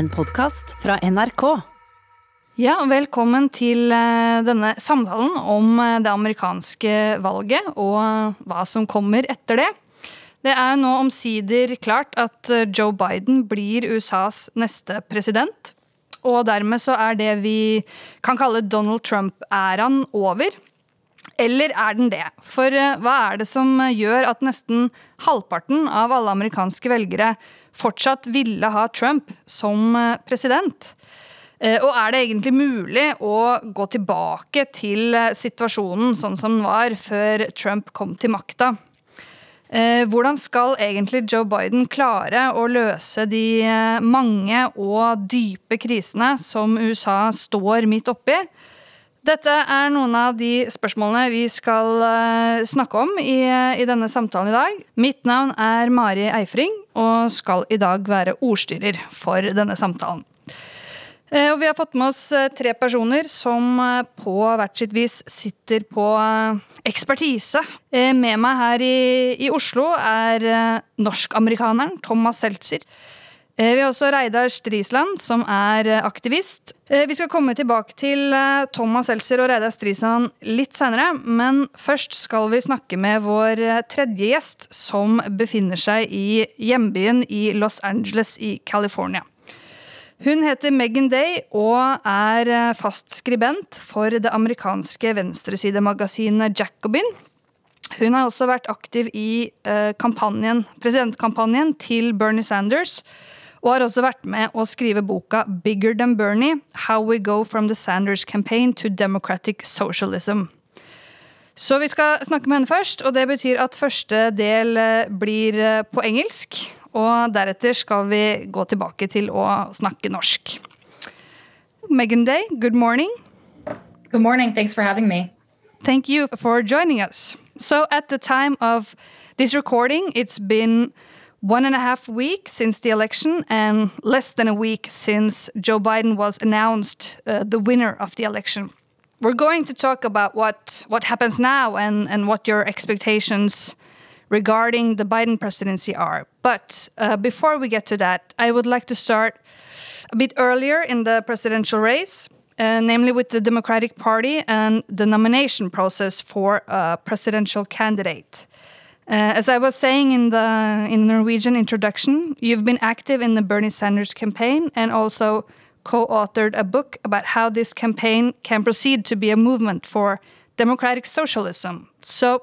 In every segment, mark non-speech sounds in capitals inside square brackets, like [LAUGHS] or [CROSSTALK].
en podkast fra NRK. Ja, velkommen til eh, denne samtalen om eh, det amerikanske valget og hva som kommer etter det. Det er nå omsider klart at eh, Joe Biden blir USAs neste president. Og dermed så er det vi kan kalle Donald Trump-æraen over. Eller er den det? For hva er det som gjør at nesten halvparten av alle amerikanske velgere fortsatt ville ha Trump som president? Eh, og er det egentlig mulig å gå tilbake til eh, situasjonen sånn som den var før Trump kom til makta? Eh, hvordan skal egentlig Joe Biden klare å løse de mange og dype krisene som USA står midt oppi? Dette er noen av de spørsmålene vi skal snakke om i, i, denne samtalen i dag. Mitt navn er Mari Eifring og skal i dag være ordstyrer for denne samtalen. Eh, og vi har fått med oss eh, tre personer som eh, på hvert sitt vis sitter på ekspertise. Med meg her i, i Oslo er norskamerikaneren Thomas Seltzer. Vi har også Reidar Strisland, som er aktivist. Vi skal komme tilbake til Thomas Seltzer og Reidar Strisland litt senere, men først skal vi snakke med vår tredje gjest, som befinner seg i hjembyen i Los Angeles i California. Hun heter Megan Day og er eh, fast skribent for det amerikanske venstresidemagasinet Jacobin. Hun har også vært aktiv i eh, presidentkampanjen til Bernie Sanders, og har også vært med å skrive boka Bigger Than Bernie How We Go From The Sanders Campaign to Democratic Socialism. Så vi skal snakke med henne først, og det betyr at første del eh, blir på engelsk. Og deretter skal vi gå tilbake til å snakke norsk. Megan Day, good morning. Good morning. Thanks for having me. Thank you for joining us. So, at the time of this recording, it's been one and a half weeks since the election and less than a week since Joe Biden was announced uh, the winner of the election. We're going to talk about what, what happens now and, and what your expectations regarding the Biden presidency are. But uh, before we get to that, I would like to start a bit earlier in the presidential race, uh, namely with the Democratic Party and the nomination process for a presidential candidate. Uh, as I was saying in the in Norwegian introduction, you've been active in the Bernie Sanders campaign and also co-authored a book about how this campaign can proceed to be a movement for democratic socialism. So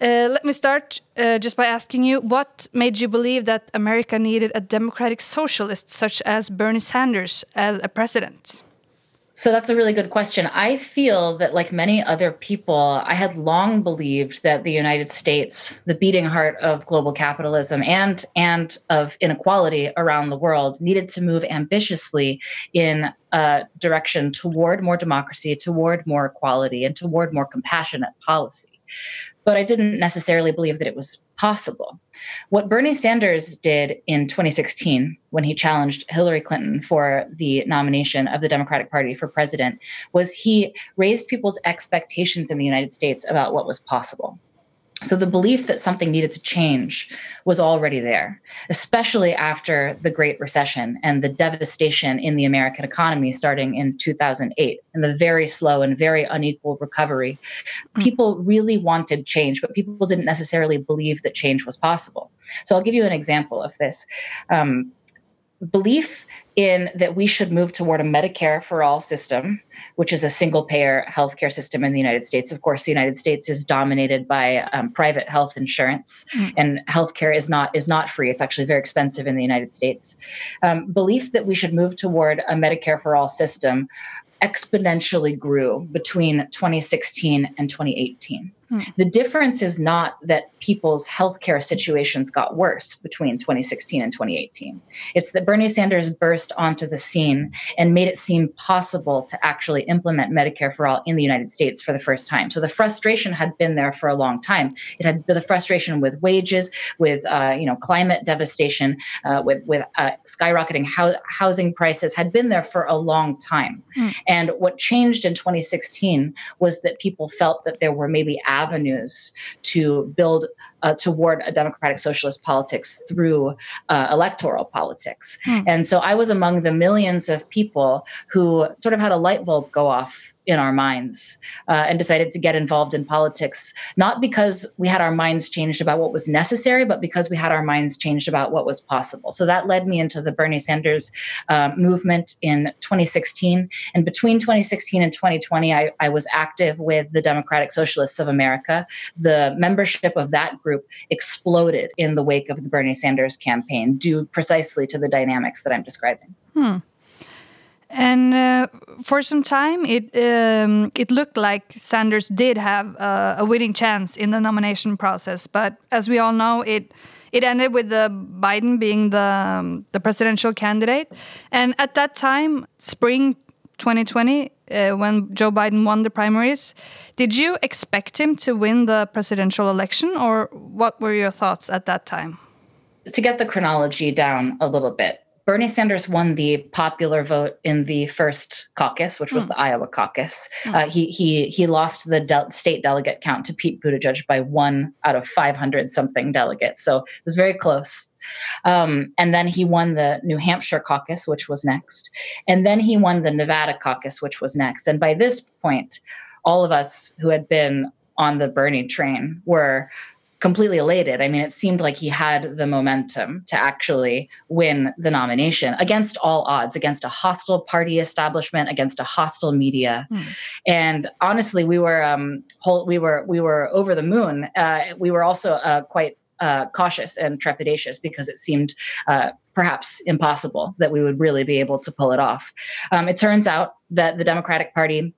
uh, let me start uh, just by asking you what made you believe that America needed a democratic socialist such as Bernie Sanders as a president? So that's a really good question. I feel that, like many other people, I had long believed that the United States, the beating heart of global capitalism and and of inequality around the world, needed to move ambitiously in a direction toward more democracy, toward more equality, and toward more compassionate policy but I didn't necessarily believe that it was possible. What Bernie Sanders did in 2016 when he challenged Hillary Clinton for the nomination of the Democratic Party for president was he raised people's expectations in the United States about what was possible. So the belief that something needed to change was already there, especially after the Great Recession and the devastation in the American economy starting in 2008 and the very slow and very unequal recovery. Mm. People really wanted change, but people didn't necessarily believe that change was possible. So I'll give you an example of this. Um, belief in that we should move toward a Medicare for all system, which is a single payer healthcare system in the United States. Of course, the United States is dominated by um, private health insurance, mm. and healthcare is not is not free. It's actually very expensive in the United States. Um, belief that we should move toward a Medicare for all system exponentially grew between 2016 and 2018. Hmm. The difference is not that people's healthcare situations got worse between 2016 and 2018. It's that Bernie Sanders burst onto the scene and made it seem possible to actually implement Medicare for all in the United States for the first time. So the frustration had been there for a long time. It had the frustration with wages, with uh, you know climate devastation, uh, with with uh, skyrocketing ho- housing prices had been there for a long time. Mm. And what changed in 2016 was that people felt that there were maybe avenues to build uh, toward a democratic socialist politics through uh, electoral politics. Hmm. And so I was among the millions of people who sort of had a light bulb go off in our minds uh, and decided to get involved in politics, not because we had our minds changed about what was necessary, but because we had our minds changed about what was possible. So that led me into the Bernie Sanders uh, movement in 2016. And between 2016 and 2020, I, I was active with the Democratic Socialists of America. The membership of that group exploded in the wake of the Bernie Sanders campaign, due precisely to the dynamics that I'm describing. Hmm. And uh, for some time, it um, it looked like Sanders did have uh, a winning chance in the nomination process. But as we all know, it it ended with the Biden being the um, the presidential candidate. And at that time, spring 2020, uh, when Joe Biden won the primaries, did you expect him to win the presidential election, or what were your thoughts at that time? To get the chronology down a little bit, Bernie Sanders won the popular vote in the first caucus, which was mm. the Iowa caucus. Mm. Uh, he he he lost the de- state delegate count to Pete Buttigieg by one out of 500 something delegates, so it was very close. Um, and then he won the New Hampshire caucus, which was next, and then he won the Nevada caucus, which was next. And by this point, all of us who had been on the Bernie train were completely elated. I mean, it seemed like he had the momentum to actually win the nomination against all odds, against a hostile party establishment, against a hostile media, mm. and honestly, we were um, whole, we were we were over the moon. Uh, we were also uh, quite uh, cautious and trepidatious because it seemed uh, perhaps impossible that we would really be able to pull it off. Um, it turns out that the Democratic Party,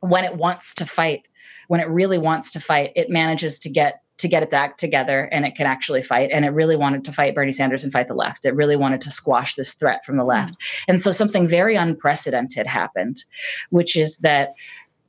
when it wants to fight, when it really wants to fight, it manages to get to get its act together and it can actually fight. And it really wanted to fight Bernie Sanders and fight the left. It really wanted to squash this threat from the left. Mm-hmm. And so something very unprecedented happened, which is that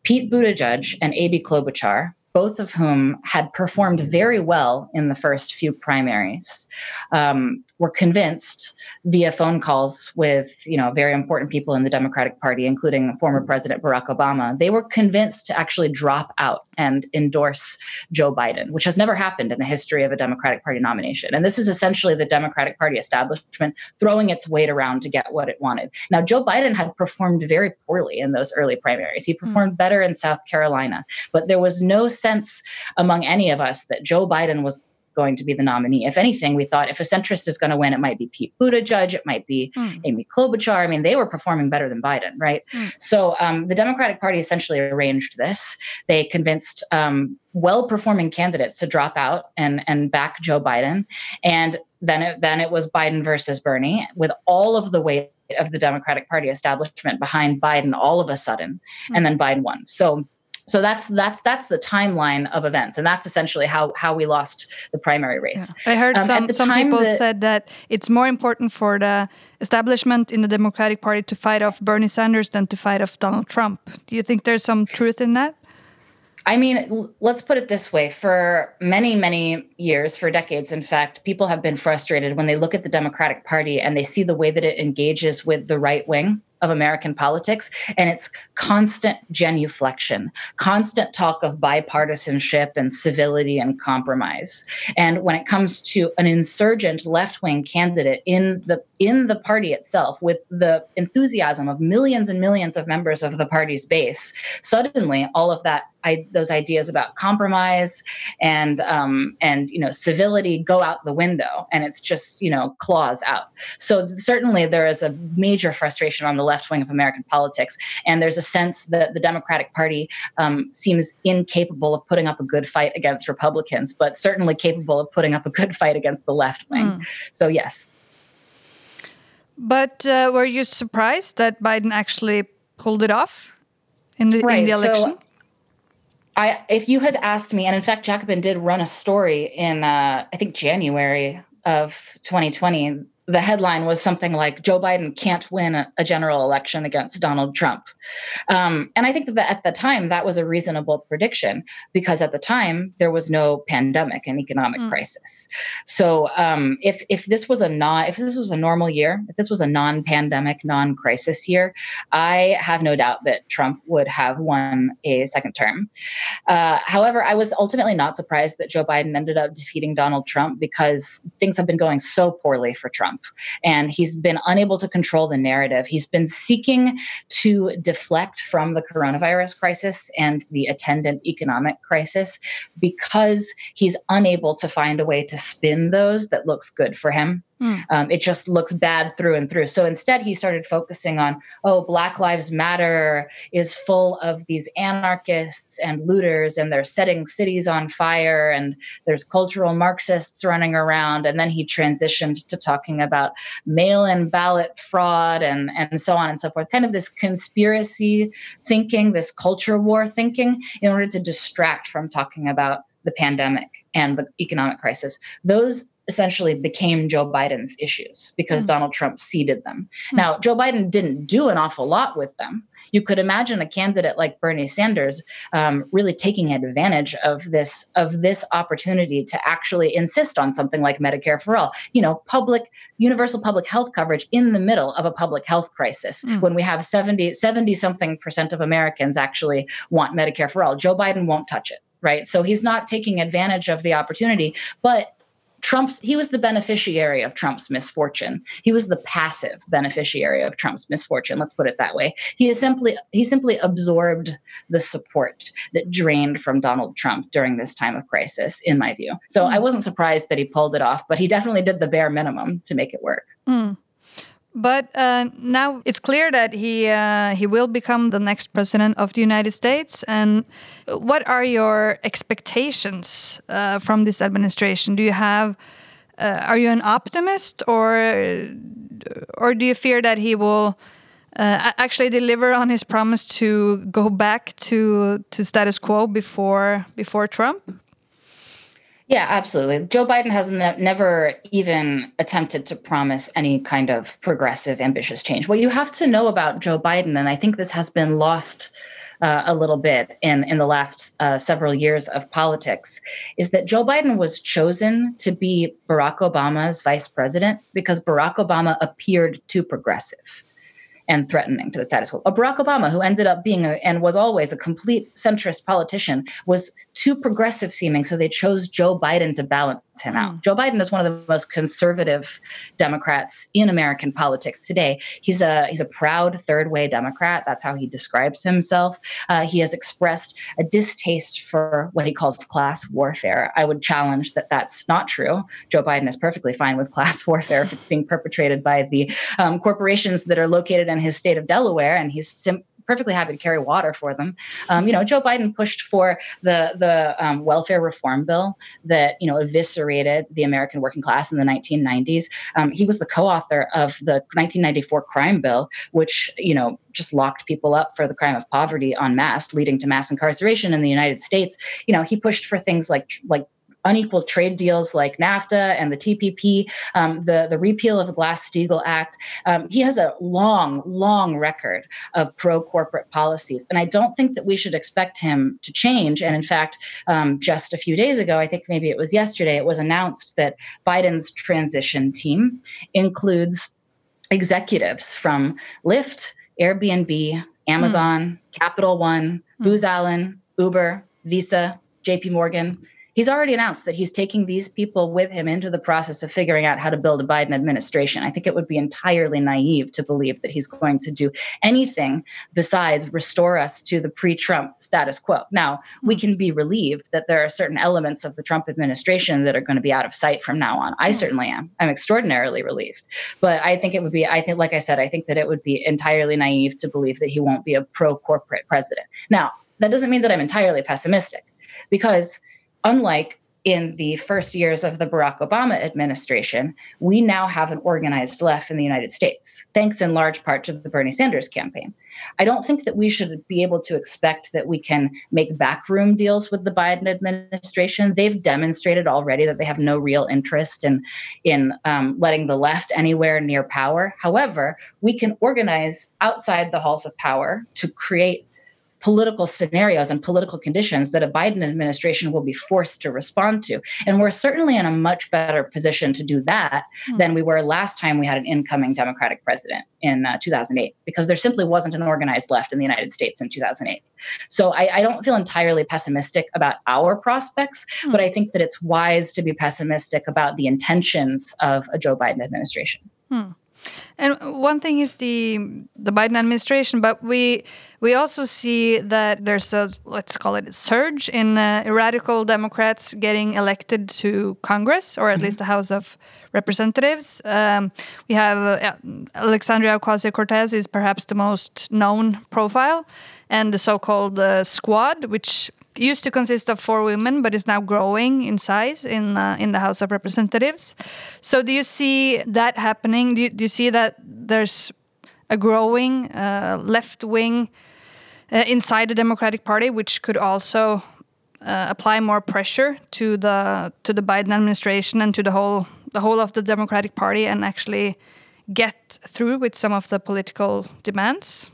Pete Buttigieg and Amy Klobuchar, both of whom had performed very well in the first few primaries, um, were convinced via phone calls with you know very important people in the Democratic Party, including former President Barack Obama. They were convinced to actually drop out and endorse Joe Biden, which has never happened in the history of a Democratic Party nomination. And this is essentially the Democratic Party establishment throwing its weight around to get what it wanted. Now, Joe Biden had performed very poorly in those early primaries. He performed mm. better in South Carolina, but there was no sense among any of us that Joe Biden was going to be the nominee. If anything, we thought if a centrist is going to win, it might be Pete Buttigieg, it might be mm. Amy Klobuchar. I mean, they were performing better than Biden, right? Mm. So um, the Democratic Party essentially arranged this. They convinced um, well-performing candidates to drop out and and back Joe Biden, and then it, then it was Biden versus Bernie with all of the weight of the Democratic Party establishment behind Biden all of a sudden, mm. and then Biden won. So so that's that's that's the timeline of events. And that's essentially how how we lost the primary race. Yeah. i heard um, some some people that, said that it's more important for the establishment in the democratic party to fight off bernie sanders than to fight off donald trump. Do you think there's some truth in that? I mean, let's put it this way. For many, many years, for decades, in fact, people have been frustrated when they look at the Democratic Party and they see the way that it engages with the right wing of American politics, and it's constant genuflection, constant talk of bipartisanship and civility and compromise. And when it comes to an insurgent left-wing candidate in the in the party itself, with the enthusiasm of millions and millions of members of the party's base, suddenly all of that I, those ideas about compromise and um, and you know civility go out the window, and it's just you know claws out. So certainly there is a major frustration on the left wing of American politics, and there's a sense that the Democratic Party um, seems incapable of putting up a good fight against Republicans, but certainly capable of putting up a good fight against the left wing. Mm. So yes. But uh, were you surprised that Biden actually pulled it off in the, right. in the election? So, I, if you had asked me, and in fact, Jacobin did run a story in, uh, I think, January of 2020 the headline was something like Joe Biden can't win a, general election against Donald Trump. Um, and I think that at the time that was a reasonable prediction because at the time there was no pandemic and economic mm. crisis. So um, if if this was a non if this was a normal year, if this was a non-pandemic, non-crisis year, I have no doubt that Trump would have won a second term. Uh, however, I was ultimately not surprised that Joe Biden ended up defeating Donald Trump because things have been going so poorly for Trump. Trump. And he's been unable to control the narrative. He's been seeking to deflect from the coronavirus crisis and the attendant economic crisis because he's unable to find a way to spin those that looks good for him. Mm. Um, it just looks bad through and through. So instead, he started focusing on, oh, Black Lives Matter is full of these anarchists and looters, and they're setting cities on fire, and there's cultural Marxists running around. And then he transitioned to talking about mail in ballot fraud and, and so on and so forth. Kind of this conspiracy thinking, this culture war thinking, in order to distract from talking about the pandemic and the economic crisis. Those essentially became Joe Biden's issues because mm. Donald Trump ceded them. Mm. Now, Joe Biden didn't do an awful lot with them. You could imagine a candidate like Bernie Sanders um, really taking advantage of this of this opportunity to actually insist on something like Medicare for all. You know, public universal public health coverage in the middle of a public health crisis mm. when we have 70 70 something percent of Americans actually want Medicare for all. Joe Biden won't touch it right? So he's not taking advantage of the opportunity. But Trump's he was the beneficiary of Trump's misfortune. He was the passive beneficiary of Trump's misfortune. Let's put it that way. He is simply he simply absorbed the support that drained from Donald Trump during this time of crisis, in my view. So mm. I wasn't surprised that he pulled it off, but he definitely did the bare minimum to make it work. Mm. But uh, now it's clear that he uh, he will become the next president of the United States. And what are your expectations uh, from this administration? Do you have uh, are you an optimist, or or do you fear that he will uh, actually deliver on his promise to go back to to status quo before before Trump? Yeah, absolutely. Joe Biden has ne- never even attempted to promise any kind of progressive, ambitious change. What you have to know about Joe Biden, and I think this has been lost uh, a little bit in, in the last uh, several years of politics, is that Joe Biden was chosen to be Barack Obama's vice president because Barack Obama appeared too progressive and threatening to the status quo. Barack Obama, who ended up being a, and was always a complete centrist politician, was too progressive seeming, so they chose Joe Biden to balance him out. Mm. Joe Biden is one of the most conservative Democrats in American politics today. He's a he's a proud third way Democrat. That's how he describes himself. Uh, he has expressed a distaste for what he calls class warfare. I would challenge that that's not true. Joe Biden is perfectly fine with [LAUGHS] class warfare if it's being perpetrated by the um, corporations that are located in his state of Delaware, and he's sim- perfectly happy to carry water for them. Um, you know, Joe Biden pushed for the the um, welfare reform bill that you know eviscerated the American working class in the 1990s. Um, he was the co-author of the 1994 crime bill, which you know just locked people up for the crime of poverty en masse, leading to mass incarceration in the United States. You know, he pushed for things like like unequal trade deals like NAFTA and the TPP, um, the, the repeal of the Glass Steagall Act. Um, he has a long, long record of pro corporate policies. And I don't think that we should expect him to change. And in fact, um, just a few days ago, I think maybe it was yesterday, it was announced that Biden's transition team includes executives from Lyft, Airbnb, Amazon, mm. Capital One, mm. Booz Allen, Uber, Visa, JP Morgan he's already announced that he's taking these people with him into the process of figuring out how to build a Biden administration. I think it would be entirely naive to believe that he's going to do anything besides restore us to the pre Trump status quo. Now, we hmm. can be relieved that there are certain elements of the Trump administration that are going to be out of sight from now on. I hmm. certainly am. I'm extraordinarily relieved. But I think it would be, I think, like I said, I think that it would be entirely naive to believe that he won't be a pro corporate president. Now, that doesn't mean that I'm entirely pessimistic because unlike in the first years of the Barack Obama administration, we now have an organized left in the United States, thanks in large part to the Bernie Sanders campaign. I don't think that we should be able to expect that we can make backroom deals with the Biden administration. They've demonstrated already that they have no real interest in in um, letting the left anywhere near power. However, we can organize outside the halls of power to create political scenarios and political conditions that a Biden administration will be forced to respond to. And we're certainly in a much better position to do that hmm. than we were last time we had an incoming Democratic president in uh, 2008, because there simply wasn't an organized left in the United States in 2008. So I, I don't feel entirely pessimistic about our prospects, hmm. but I think that it's wise to be pessimistic about the intentions of a Joe Biden administration. Hmm. And one thing is the the Biden administration, but we we also see that there's a let's call it a surge in uh, radical Democrats getting elected to Congress or at mm -hmm. least the House of Representatives. Um, we have uh, Alexandria Ocasio Cortez is perhaps the most known profile, and the so-called uh, Squad, which used to consist of four women, but is now growing in size in uh, in the House of Representatives. So, do you see that happening? Do you, do you see that there's a growing uh, left wing uh, inside the Democratic Party, which could also uh, apply more pressure to the to the Biden administration and to the whole the whole of the Democratic Party, and actually get through with some of the political demands?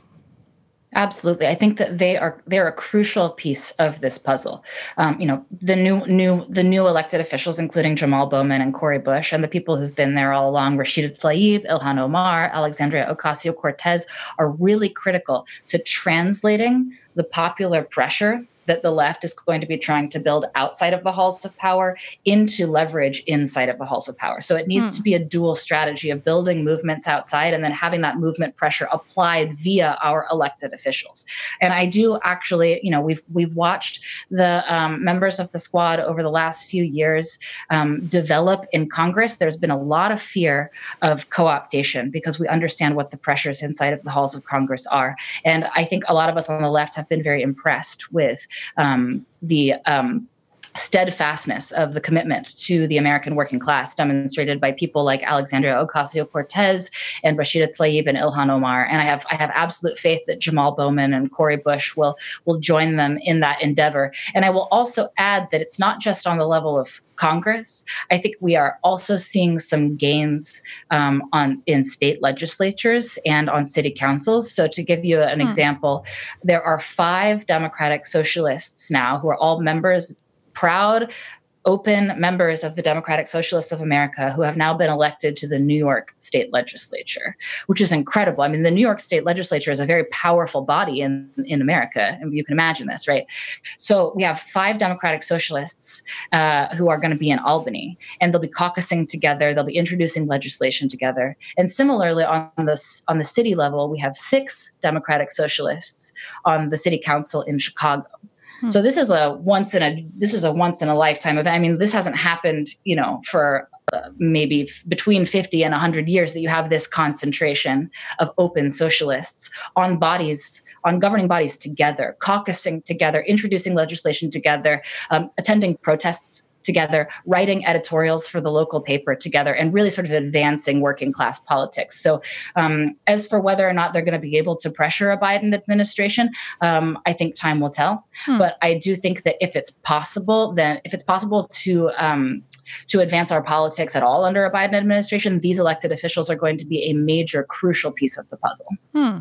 Absolutely, I think that they are they're a crucial piece of this puzzle. Um, you know, the new new the new elected officials, including Jamal Bowman and Cori Bush, and the people who've been there all along, Rashida Tlaib, Ilhan Omar, Alexandria Ocasio Cortez, are really critical to translating the popular pressure that the left is going to be trying to build outside of the halls of power into leverage inside of the halls of power. So it needs hmm. to be a dual strategy of building movements outside and then having that movement pressure applied via our elected officials. And I do actually, you know, we've we've watched the um, members of the squad over the last few years um, develop in Congress. There's been a lot of fear of co-optation because we understand what the pressures inside of the halls of Congress are. And I think a lot of us on the left have been very impressed with um, the um, steadfastness of the commitment to the American working class demonstrated by people like Alexandria Ocasio-Cortez and Rashida Tlaib and Ilhan Omar. And I have I have absolute faith that Jamal Bowman and Cori Bush will will join them in that endeavor. And I will also add that it's not just on the level of Congress. I think we are also seeing some gains um, on in state legislatures and on city councils. So, to give you an hmm. example, there are five Democratic socialists now who are all members proud open members of the Democratic Socialists of America who have now been elected to the New York state legislature, which is incredible. I mean, the New York state legislature is a very powerful body in, in America. And you can imagine this, right? So we have five Democratic Socialists uh, who are going to be in Albany, and they'll be caucusing together, they'll be introducing legislation together. And similarly, on, this, on the city level, we have six Democratic Socialists on the city council in Chicago. So this is a once in a this is a once in a lifetime event. I mean, this hasn't happened, you know, for uh, maybe f- between 50 and 100 years that you have this concentration of open socialists on bodies on governing bodies together caucusing together introducing legislation together um, attending protests together, writing editorials for the local paper together, and really sort of advancing working class politics. So, um, as for whether or not they're going to be able to pressure a Biden administration, um, I think time will tell. Hmm. But I do think that if it's possible, then if it's possible to um, to advance our politics at all under a Biden administration, these elected officials are going to be a major, crucial piece of the puzzle. Hmm.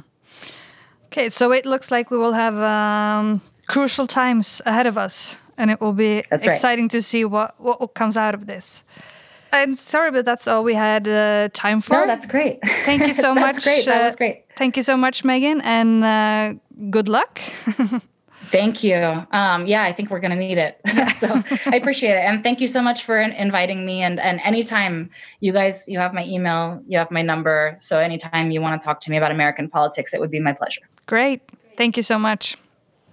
Okay, so it looks like we will have um, crucial times ahead of us and it will be that's exciting right. to see what what comes out of this. I'm sorry, but that's all we had uh, time for. No, that's great. Thank you so [LAUGHS] that's much. Great. That was uh, great. thank you so much, Megan, and uh, good luck. [LAUGHS] thank you. Um, yeah, I think we're going to need it. [LAUGHS] so I appreciate it, and thank you so much for inviting me. And and anytime you guys, you have my email, you have my number. So anytime you want to talk to me about American politics, it would be my pleasure. Great. Thank you so much.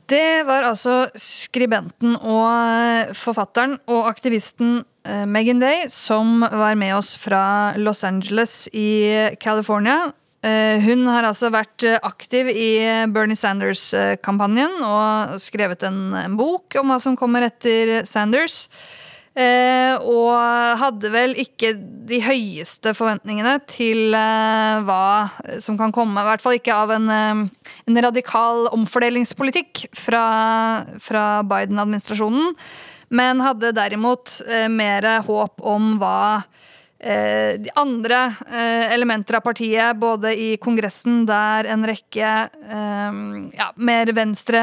Det var altså skribenten og forfatteren og aktivisten eh, Megan Day som var med oss fra Los Angeles i California. Eh, hun har altså vært aktiv i Bernie Sanders-kampanjen og skrevet en, bok om hva som kommer etter Sanders. Eh, og hadde vel ikke de høyeste forventningene til eh, hva som kan komme. I hvert fall ikke av en, eh, en radikal omfordelingspolitikk fra, fra Biden-administrasjonen. Men hadde derimot mer håp om hva de andre eh, elementer av partiet, både i Kongressen, der en rekke ja, mer venstre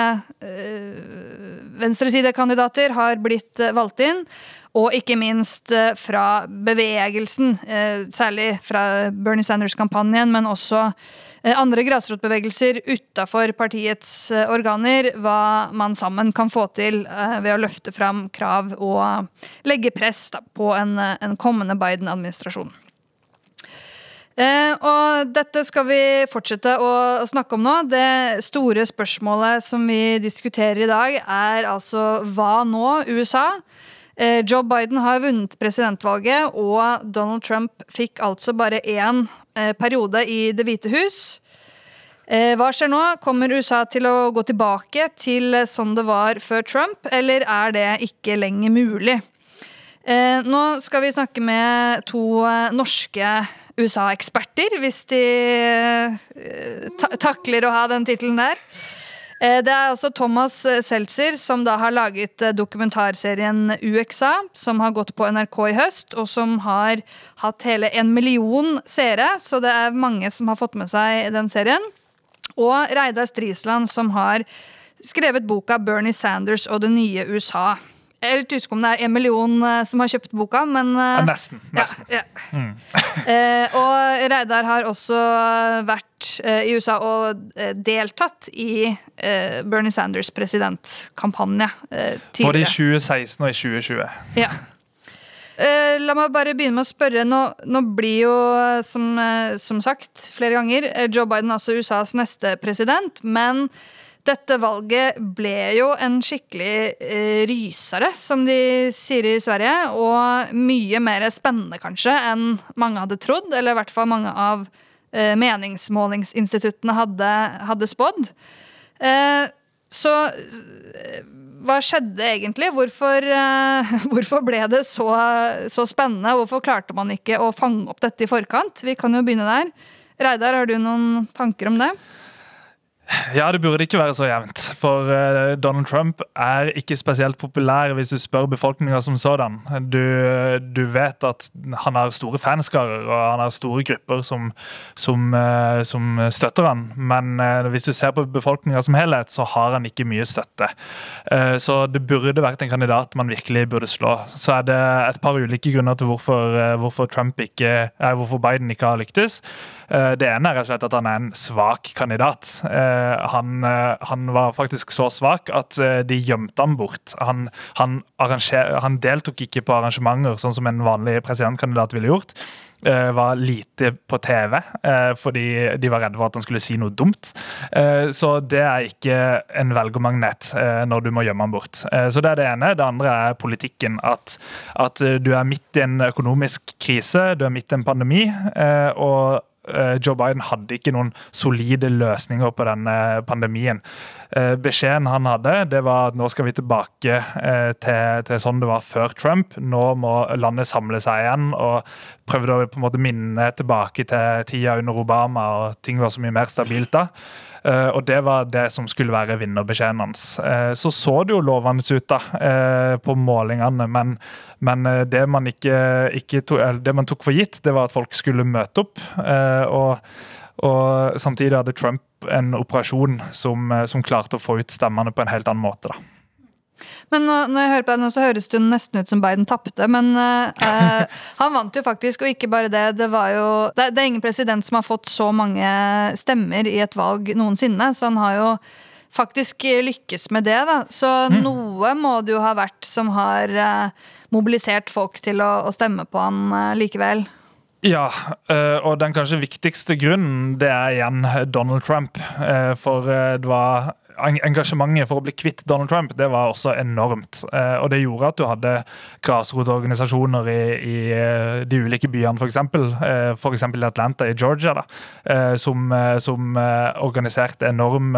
venstresidekandidater har blitt valgt inn, og ikke minst eh, fra bevegelsen, eh, særlig fra Bernie Sanders-kampanjen, men også eh, andre grasrotbevegelser utafor partiets organer, hva man sammen kan få til ved å løfte fram krav og legge press på en, en kommende Biden-administrasjon. Eh, og dette skal vi fortsette å, snakke om nå. Det store spørsmålet som vi diskuterer i dag, er altså hva nå, USA? Eh, Joe Biden har vunnet presidentvalget, og Donald Trump fikk altså bare én eh, periode i Det hvite hus. Eh, hva skjer nå? Kommer USA til å gå tilbake til sånn det var før Trump, eller er det ikke lenger mulig? Nå skal vi snakke med to norske USA-eksperter, hvis de takler å ha den tittelen der. Eh, det er altså Thomas eh, Seltzer som da har laget eh, dokumentarserien UXA, som har gått på NRK i høst, og som har hatt hele en million seere, så det er mange som har fått med seg den serien. Og Reidar Strisland, som har skrevet boka 'Bernie Sanders og det nye USA'. Jeg er litt usikker om det er en million uh, som har kjøpt boka, men uh, ja, Nesten. nesten. Ja, ja. Mm. [LAUGHS] eh, og Reidar har også vært i USA og deltatt i Bernie Sanders presidentkampanje tidligere. Både i 2016 og i 2020. Ja. la meg bare begynne med å spørre. Nå, nå blir jo, som, som, sagt flere ganger, Joe Biden altså USAs neste president. Men dette valget ble jo en skikkelig eh, rysere, som de sier i Sverige. Og mye mer spennende, kanskje, enn mange hadde trodd. Eller i hvert fall mange av eh, meningsmålingsinstituttene hadde, hadde spådd. Eh, så eh, hva skjedde egentlig? Hvorfor, eh, [LAUGHS] hvorfor ble det så, så, spennende? Hvorfor klarte man ikke å fange opp dette i forkant? Vi kan jo begynne der. Reidar, har du noen tanker om det? Ja, det burde ikke være så jevnt. For uh, Donald Trump er ikke spesielt populær hvis du spør befolkninga som sådan. Du, du, vet at han har store fanskarer og han har store grupper som, som, uh, som støtter han. Men uh, hvis du ser på befolkninga som helhet, så har han ikke mye støtte. så det burde vært en kandidat man virkelig burde slå. Så er det et par ulike grunner til hvorfor, hvorfor, ikke, hvorfor Biden ikke har lyktes. Det ene er rett og slett at han er en svak kandidat. Eh, han, eh, han, var faktisk så svak at eh, de gjemte ham bort. Han, han, han deltok ikke på arrangementer sånn som en vanlig presidentkandidat ville gjort var lite på TV fordi de var redde for at han skulle si noe dumt. Så det er ikke en velgermagnet når du må gjemme han bort. Så det er det ene. Det andre er politikken. At, at du er midt i en økonomisk krise, du er midt i en pandemi. og Eh, Joe Biden hadde ikke noen solide løsninger på denne pandemien. Eh, beskjeden han hadde, det var at nå skal vi tilbake eh, til, til sånn det var før Trump. Nå må landet samle seg igjen. og Prøvde å på en måte minne tilbake til tida under Obama, og ting var så mye mer stabilt da. Uh, og det var det som skulle være vinnerbeskjeden hans. Uh, så så det jo lovende ut da, uh, på målingene, men, men det, man ikke, ikke to, det man tok for gitt, det var at folk skulle møte opp. og, og samtidig hadde Trump en operasjon som, som klarte å få ut stemmene på en helt annen måte. da. Men når jeg hører på deg nå, så høres det nesten ut som Biden tapte. Men uh, [LAUGHS] han vant jo faktisk, og ikke bare det. Det, jo, det, det, er ingen president som har fått så mange stemmer i et valg noensinne. Så han har jo faktisk lykkes med det. da. Så mm. noe må det jo ha vært som har uh, mobilisert folk til å, å stemme på han uh, likevel. Ja, og den kanskje viktigste grunnen det er igjen Donald Trump. For det var engasjementet for å bli kvitt Donald Trump det var også enormt. Eh, og det gjorde at du hadde grasrotorganisasjoner i, i eh, de ulike byene, f.eks. Eh, f.eks. i Atlanta i Georgia, da, som, som organiserte enorm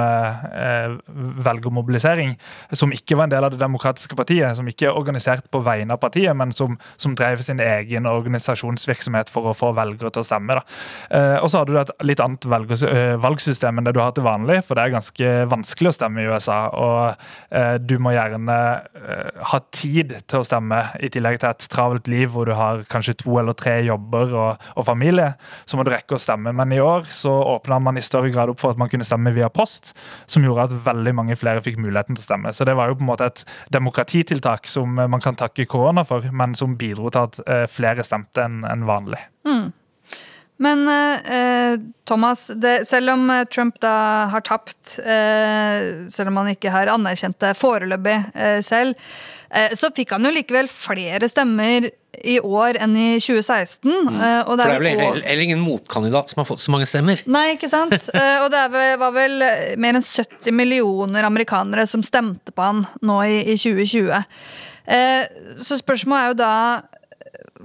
velgermobilisering. Som ikke var en del av Det demokratiske partiet, som ikke er organisert på vegne av partiet, men som, som drev sin egen organisasjonsvirksomhet for å få velgere til å stemme. Da. Og så hadde du et litt annet valgsystem enn det du har til vanlig, for det er ganske vanskelig å stemme i USA. Og eh, du må gjerne eh, ha tid til å stemme, i tillegg til et travelt liv hvor du har kanskje to eller tre jobber og, og familie. Så må du rekke å stemme. Men i år så åpna man i større grad opp for at man kunne stemme via post, som gjorde at veldig mange flere fikk muligheten til å stemme. Så det var jo på en måte et demokratitiltak som man kan takke korona for, men som bidro til at eh, flere stemte enn vanlig. Mm. Men eh, Thomas, det, selv om eh, Trump da har tapt, eh, selv om han ikke har anerkjent det foreløpig eh, selv, eh, så fikk han jo likevel flere stemmer i år enn i 2016. Mm. Eh, For det er vel heller ingen motkandidat som har fått så mange stemmer? Nei, ikke sant? [LAUGHS] og det var vel mer enn 70 millioner amerikanere som stemte på han nå i, i 2020. så spørsmålet er jo da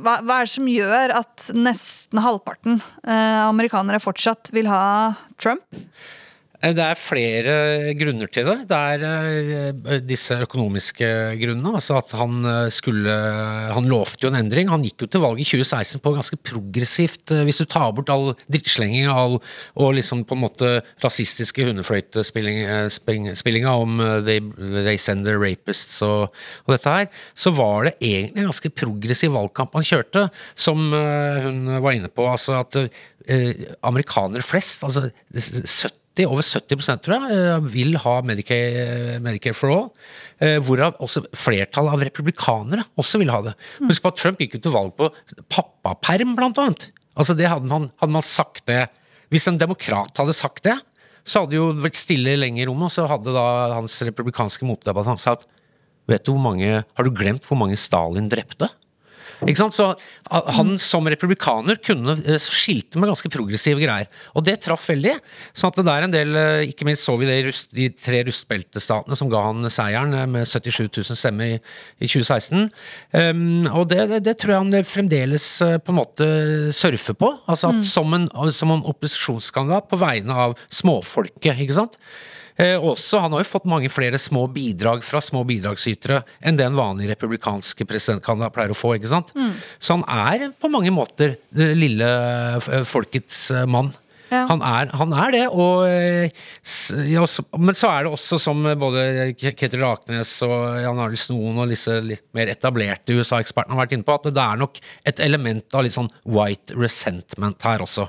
hva, hva, er det som gjør at nesten halvparten eh, amerikanere fortsatt vil ha Trump? Eh, det er flere grunner til det. Det er eh, disse økonomiske grunnene. Altså at han eh, skulle Han lovte jo en endring. Han gikk jo til valg i 2016 på ganske progressivt Hvis du tar bort all drittslenging all, og liksom på en måte rasistiske hundefløytespillinga om they, they send the rapists og, og, dette her, så var det egentlig en ganske progressiv valgkamp han kjørte, som hun var inne på. Altså at amerikanere flest, altså 70 70, over 70% tror jeg, eh, vil ha Medicare, Medicare for all. Eh, hvorav også flertallet av republikanere også vil ha det. Husk på at Trump gikk ut til valg på pappaperm, blant annet. Altså det hadde man, hadde man sagt det Hvis en demokrat hadde sagt det, så hadde det jo vært stille lenge i rommet, og så hadde da hans republikanske motdebattant sagt Vet du hvor mange Har du glemt hvor mange Stalin drepte? Ikke sant? Så han som republikaner kunne eh, skilte med ganske progressive greier. Og det traff veldig. sånn at det er en del eh, Ikke minst så vi det i de tre rustbeltestatene som ga han seieren eh, med 77 000 stemmer i, i 2016. Um, ehm, og det, det, det, tror jeg han fremdeles på en måte surfer på. Altså at mm. som, en, som en opposisjonskandidat på vegne av småfolket, ikke sant. Eh, også, han har jo fått mange flere små bidrag fra små bidragsytere enn det en vanlig republikanske presidentkandidat pleier å få. ikke sant? Mm. Så han er på mange måter det lille eh, folkets eh, mann. Ja. Han, er, han, er, det, og, ja, men så er det også, som både Ketil Raknes og Jan Arild Snoen og disse litt mer etablerte USA-ekspertene har vært inne på, at det er nok et element av litt sånn white resentment her også.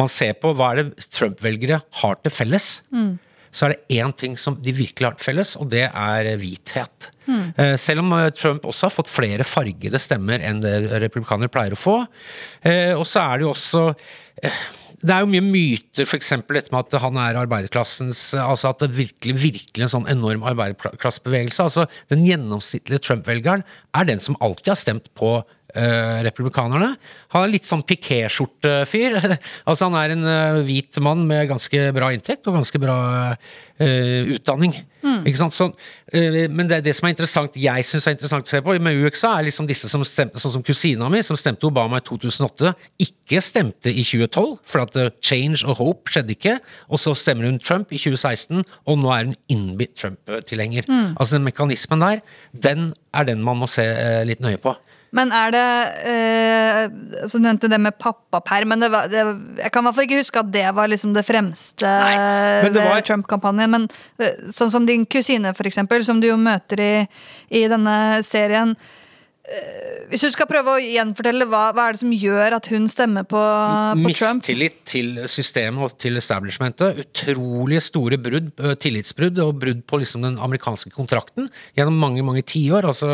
Man ser på hva er det Trump-velgere har til felles. Mm så er det én ting som de virkelig har til felles, og det er hvithet. Mm. Selv om eh, Trump også har fått flere fargede stemmer enn det republikanere pleier å få. Eh, og så er det jo også det er jo mye myter, f.eks. dette med at han er arbeiderklassens altså At det virkelig virkelig en sånn enorm arbeiderklassebevegelse. altså Den gjennomsnittlige Trump-velgeren er den som alltid har stemt på Uh, republikanerne. Han er litt sånn pikéskjortefyr. [LAUGHS] altså han er en uh, hvit mann med ganske bra inntekt og ganske bra uh, utdanning. Mm. Ikke sant? Så, men det, det, som er interessant, jeg syns er interessant å se på med UXA, er liksom disse som stemte, sånn som kusina mi, som stemte Obama i 2008, ikke stemte i 2012, for at change og hope skjedde ikke. Og så stemmer hun Trump i 2016, og nå er hun innbitt Trump-tilhenger. Mm. Altså den mekanismen der, den er den man må se litt nøye på. Men er det eh, Så du nevnte det med pappaperm. Men det var, det, jeg kan i hvert fall ikke huske at det var liksom det fremste Nei, det var... Trump-kampanjen. Men eh, sånn som din kusine, for eksempel, som du jo møter i, i denne serien. Eh, hvis du skal prøve å gjenfortelle, hva, hva, er det som gjør at hun stemmer på, på Trump? Mistillit til systemet og til establishmentet. Utrolig store brudd, eh, tillitsbrudd og brudd på liksom den amerikanske kontrakten gjennom mange mange tiår. Altså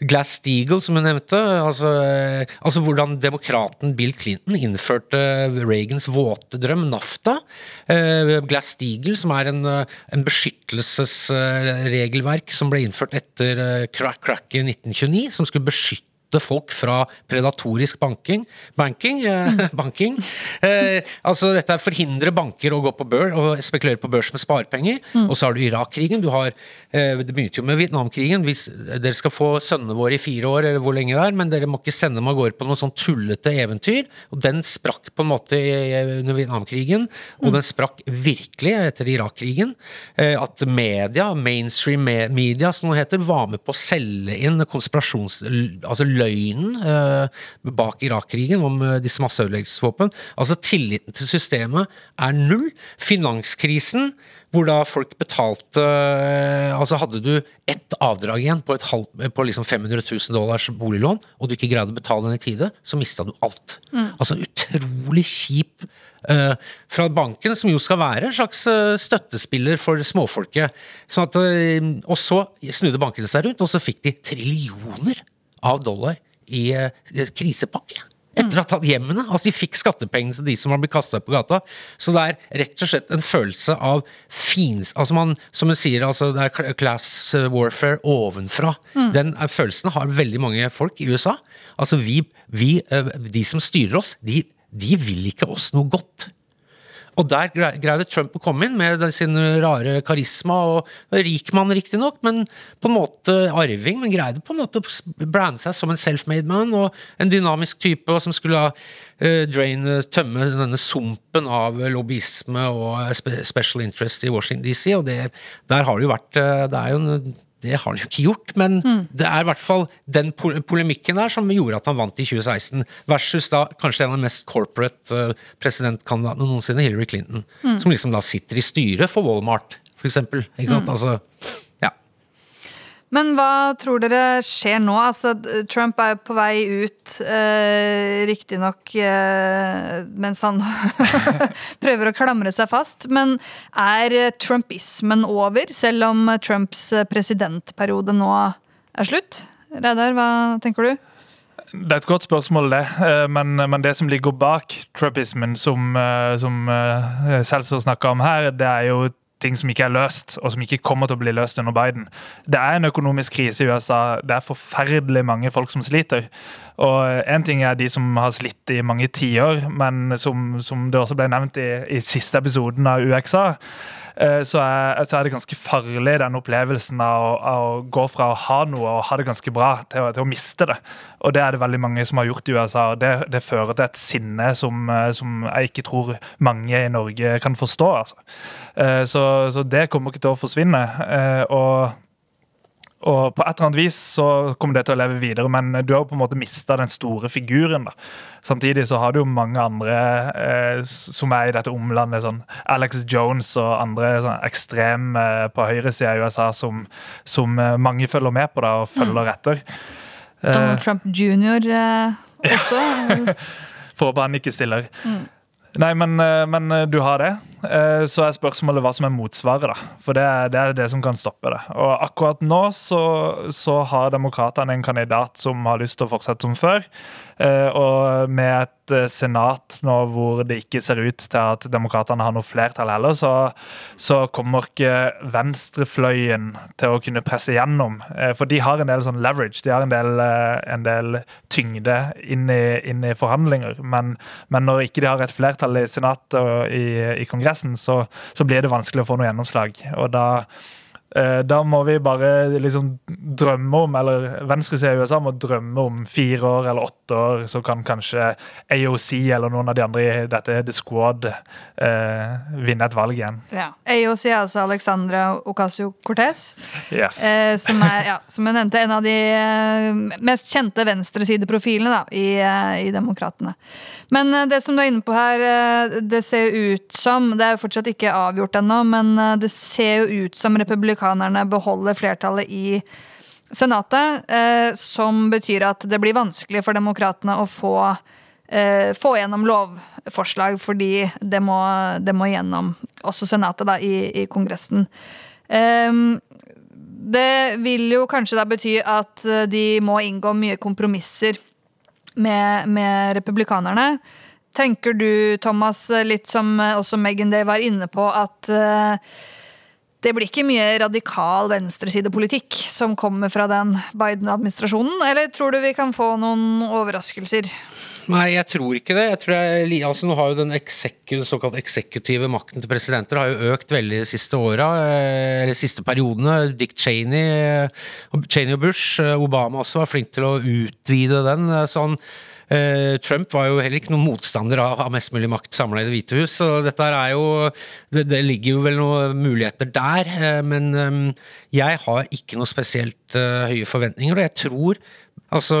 Glass-Steagall, som hun nevnte. Altså, eh, altså, hvordan demokraten Bill Clinton innførte Reagans våte drøm, NAFTA. Glass-Steagall, som er en, en beskyttelsesregelverk som ble innført etter crack, crack i 1929, som skulle beskytte stoppe folk fra predatorisk banking. Banking, mm. [LAUGHS] banking. Eh, altså dette er forhindre banker å gå på bør og spekulere på børs med sparepenger. Og så har du Irak-krigen. Du har eh, Det begynte jo med Vietnamkrigen. Hvis dere skal få sønnene våre i fire år, eller hvor lenge det er, men dere må ikke sende dem av gårde på noe sånn tullete eventyr. Og den sprakk på en måte under Vietnamkrigen, og den sprakk virkelig etter Irak-krigen. Eh, At media, mainstream media som det heter, var med på å selge inn konspirasjons... Altså løgnen eh, bak Irak-krigen om eh, disse masseødeleggelsesvåpen. Altså tilliten til systemet er null. Finanskrisen, hvor da folk betalte eh, Altså hadde du ett avdrag igjen på, halv, på liksom 500 000 dollars boliglån, og du ikke greide å betale den i tide, så mista du alt. Altså utrolig kjip uh, fra banken, som jo skal være en slags støttespiller for småfolket. Sånn at, uh, og så snudde bankene seg rundt, og så fikk de trillioner av dollar i eh, krisepakke. Etter at hjemmene. Altså De fikk skattepengene til de som har blitt kasta på gata. Så det er rett og slett en følelse av fins... Altså man, som hun sier, altså det er class warfare ovenfra. Den er, følelsen har veldig mange folk i USA. Altså vi, vi eh, De som styrer oss, de, de vil ikke oss noe godt. Og der greide Trump å komme inn med sin rare karisma, og rik mann riktignok, men på en måte arving, men greide på en måte å brande seg som en self-made man, og en dynamisk type, som skulle eh, drain, tømme denne sumpen av lobbyisme og special interest i Washington DC, og det, der har det jo vært eh, Det er jo en det har han jo ikke gjort, men det er i hvert fall den pol- polemikken der som gjorde at han vant i 2016, versus da kanskje en av de mest corporate eh, presidentkandidatene noensinne, Hillary Clinton, som liksom da sitter i styret for Walmart, for eksempel. Ikke sant? Altså, ja. Men hva tror dere skjer nå? Altså, Trump er på vei ut, eh, riktignok eh, mens han [LAUGHS] prøver å klamre seg fast. Men er trumpismen over, selv om Trumps presidentperiode nå er slutt? Reidar, hva tenker du? Det er et godt spørsmål, det. Eh, Men, men det som ligger bak trumpismen, som, eh, som eh, Seltzer snakka om her, det er jo ting som ikke er løst, og som ikke kommer til å bli løst under Biden. Det er en økonomisk krise i USA. Det er forferdelig mange folk som sliter. Og En ting er de som har slitt i mange tiår, men som, som det også ble nevnt i, i siste episoden av UXA, så er, så er det ganske farlig, den opplevelsen av, av å gå fra å ha noe og ha det ganske bra, til å, til å miste det. Og det er det veldig mange som har gjort i USA. og Det, det fører til et sinne som, eh, som jeg ikke tror mange i Norge kan forstå. Altså. Eh, Så, så det kommer ikke til å forsvinne. Eh, Og og på et eller annet vis så kommer det til å leve videre, men du har jo på en måte mista den store figuren. da. Samtidig så har du jo mange andre eh, som er i dette omlandet, sånn Alex Jones og andre sånn ekstreme eh, på høyresida i USA som, som eh, mange følger med på da, og følger etter. Donald Trump jr. Eh, [LAUGHS] også? Får håper han ikke stiller. Nei, men, eh, men eh, du har det. Eh, Så er spørsmålet hva som er motsvaret. da. For det er, det er det som kan stoppe det. Og akkurat nå så, så har demokratene en kandidat som har lyst til å fortsette som før. Eh, Og med et eh, senat nå hvor det ikke ser ut til at demokratene har noe flertall heller, så, så kommer ikke venstrefløyen til å kunne presse gjennom. Eh, For de har en del sånn leverage, de har en del, en del tyngde inn i, inn i forhandlinger. Men, men når ikke de har et flertall i Senatet og i, i Kongressen, så, så blir det vanskelig å få noe gjennomslag. Og da Da må vi bare liksom drømme om, eller venstresida i USA må drømme om fire år eller åtte år, så kan kanskje AOC eller noen av de andre i dette The Squad eh, vinne et valg igjen. Ja. AOC er altså Alexandra Ocasio-Cortez. Yes. Eh, som er, [LAUGHS] ja, som jeg nevnte, en av de eh, mest kjente venstresideprofilene da, i, eh, i Demokratene. Men eh, det som du er inne på her, eh, det ser jo ut som Det er jo fortsatt ikke avgjort ennå, men eh, det ser jo ut som republikanerne beholder flertallet i Senatet, eh, som betyr at det blir vanskelig for demokratene å få eh, få gjennom lovforslag, fordi det må, det må gjennom også Senatet da, i, i Kongressen. Ehm, det vil jo kanskje da bety at eh, de må inngå mye kompromisser med, med republikanerne. Tenker du, Thomas, litt som også Megan Day var inne på, at det blir ikke mye radikal venstresidepolitikk som kommer fra den Biden-administrasjonen, eller tror du vi kan få noen overraskelser? Nei, jeg tror ikke det. Jeg tror jeg, altså Nå har jo den såkalt eksekutive makten til presidenter har jo økt veldig de siste åra, eh, eller siste periodene. Dick Cheney, eh, Cheney og Bush, eh, Obama også, var flink til å utvide den. sånn Trump var jo heller ikke noen motstander av, av mest mulig makt samla i Det hvite hus. så dette er jo, det, det, ligger jo vel noen muligheter der. Men jeg har ikke noe spesielt høye forventninger, og jeg tror altså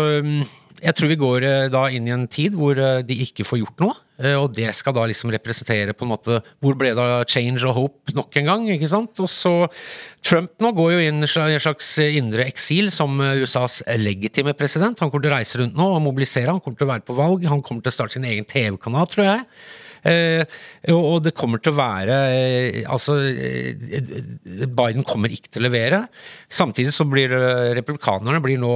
jeg tror vi går eh, da inn i en tid hvor eh, de ikke får gjort noe. Eh, og det skal da liksom representere på en måte Hvor ble det av change og hope nok en gang? ikke sant? Og så Trump nå går jo inn i en slags indre eksil som USAs legitime president. Han kommer til å reise rundt nå og mobilisere. Han kommer til å være på valg. Han kommer til å starte sin egen TV-kanal, tror jeg. Eh, og det kommer til å være eh, Altså, eh, Biden kommer ikke til å levere. Samtidig så blir republikanerne blir nå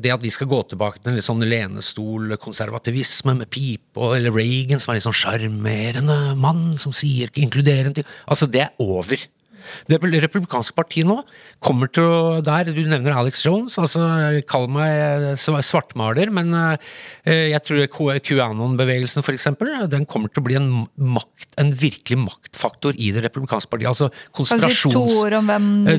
Det at de skal gå tilbake til en litt sånn lenestol-konservativisme med pipe, eller Reagan som er litt sånn sjarmerende mann som sier ikke inkluderende ting Altså, det er over. Det republikanske partiet nå kommer til å Der, du nevner Alex Jones. altså Kall meg svartmaler, men eh, jeg tror QAnon-bevegelsen f.eks. den kommer til å bli en, makt, en virkelig maktfaktor i det republikanske partiet. altså konspirasjons...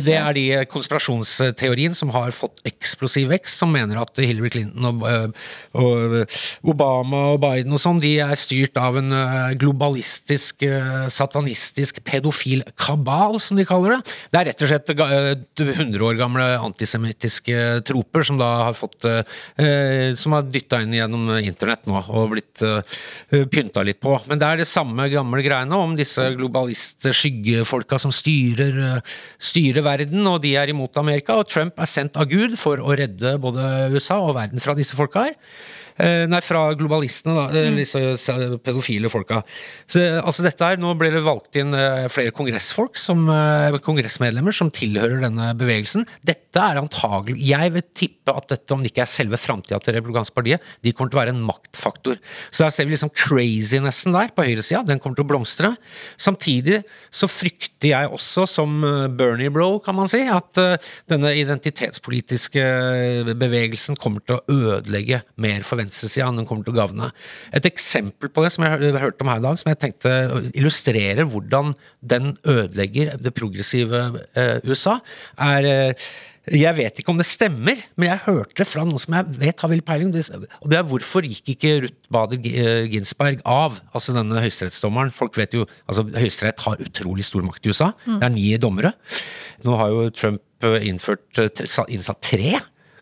Det er de konspirasjonsteorien som har fått eksplosiv vekst, som mener at Hillary Clinton og, eh, og Obama og Biden og sånn, de er styrt av en eh, globalistisk, satanistisk, pedofil kabal, som de kaller det. Det er rett og slett 100 eh, år gamle antisemittiske troper som da har fått eh, Som har dytta inn gjennom internett nå og blitt eh, pynta litt på. Men det er det samme gamle greiene om disse globalist-skyggefolka som styrer, styrer verden, og de er imot Amerika. Og Trump er sendt av Gud for å redde både USA og verden fra disse folka her. Eh, nei, fra globalistene, da. Eh, mm. Disse pedofile folka. Så, altså dette her, Nå ble det valgt inn eh, flere kongressfolk, som, kongressmedlemmer, som tilhører denne bevegelsen. Dette er antagelig Jeg vil tippe at dette, om det ikke er selve framtida til republikanske partiet, de kommer til å være en maktfaktor. Så der ser vi liksom crazinessen der på høyresida. Den kommer til å blomstre. Samtidig så frykter jeg også, som Bernie Bro, kan man si, at denne identitetspolitiske bevegelsen kommer til å ødelegge mer forventninger venstresida den kommer til å gavne. Et eksempel på det som jeg hørte om her i dag, som jeg tenkte illustrerer hvordan den ødelegger det progressive eh, USA, er eh, jeg vet ikke om det stemmer, men jeg hørte fra noen som jeg vet har vill peiling. Og det er hvorfor gikk ikke Ruth Bader eh, Ginsberg av, altså denne høyesterettsdommeren? Folk vet jo, altså Høyesterett har utrolig stor makt i USA. Mm. Det er ni dommere. Nå har jo Trump innført, innsatt tre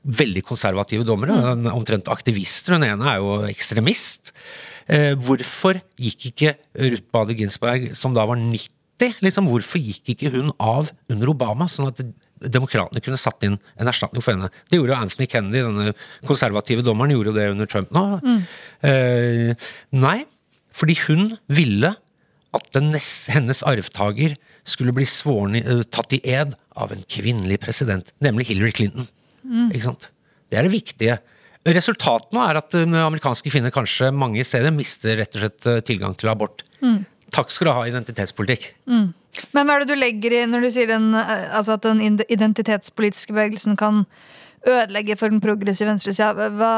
veldig konservative dommere. Mm. Omtrent aktivister. Den ene er jo ekstremist. Eh, hvorfor gikk ikke Ruth Bader Ginsberg, som da var 90, liksom, hvorfor gikk ikke hun av under Obama, sånn at demokratene kunne satt inn en erstatning for henne? Det gjorde jo Anthony Kennedy, denne konservative dommeren, gjorde det under Trump nå. Mm. Eh, nei, fordi hun ville at neste, hennes arvtaker skulle bli svoren, uh, tatt i ed av en kvinnelig president, nemlig Hillary Clinton. Mm. Ikke sant? Det er det viktige. Resultatet nå er at eh, amerikanske kvinner kanskje mange steder mister rett og slett eh, tilgang til abort. Mm. Takk skal du ha, identitetspolitikk. Mm. Men hva er det du legger i når du sier den, eh, altså at den identitetspolitiske bevegelsen kan ødelegge for den progressive venstresida? Hva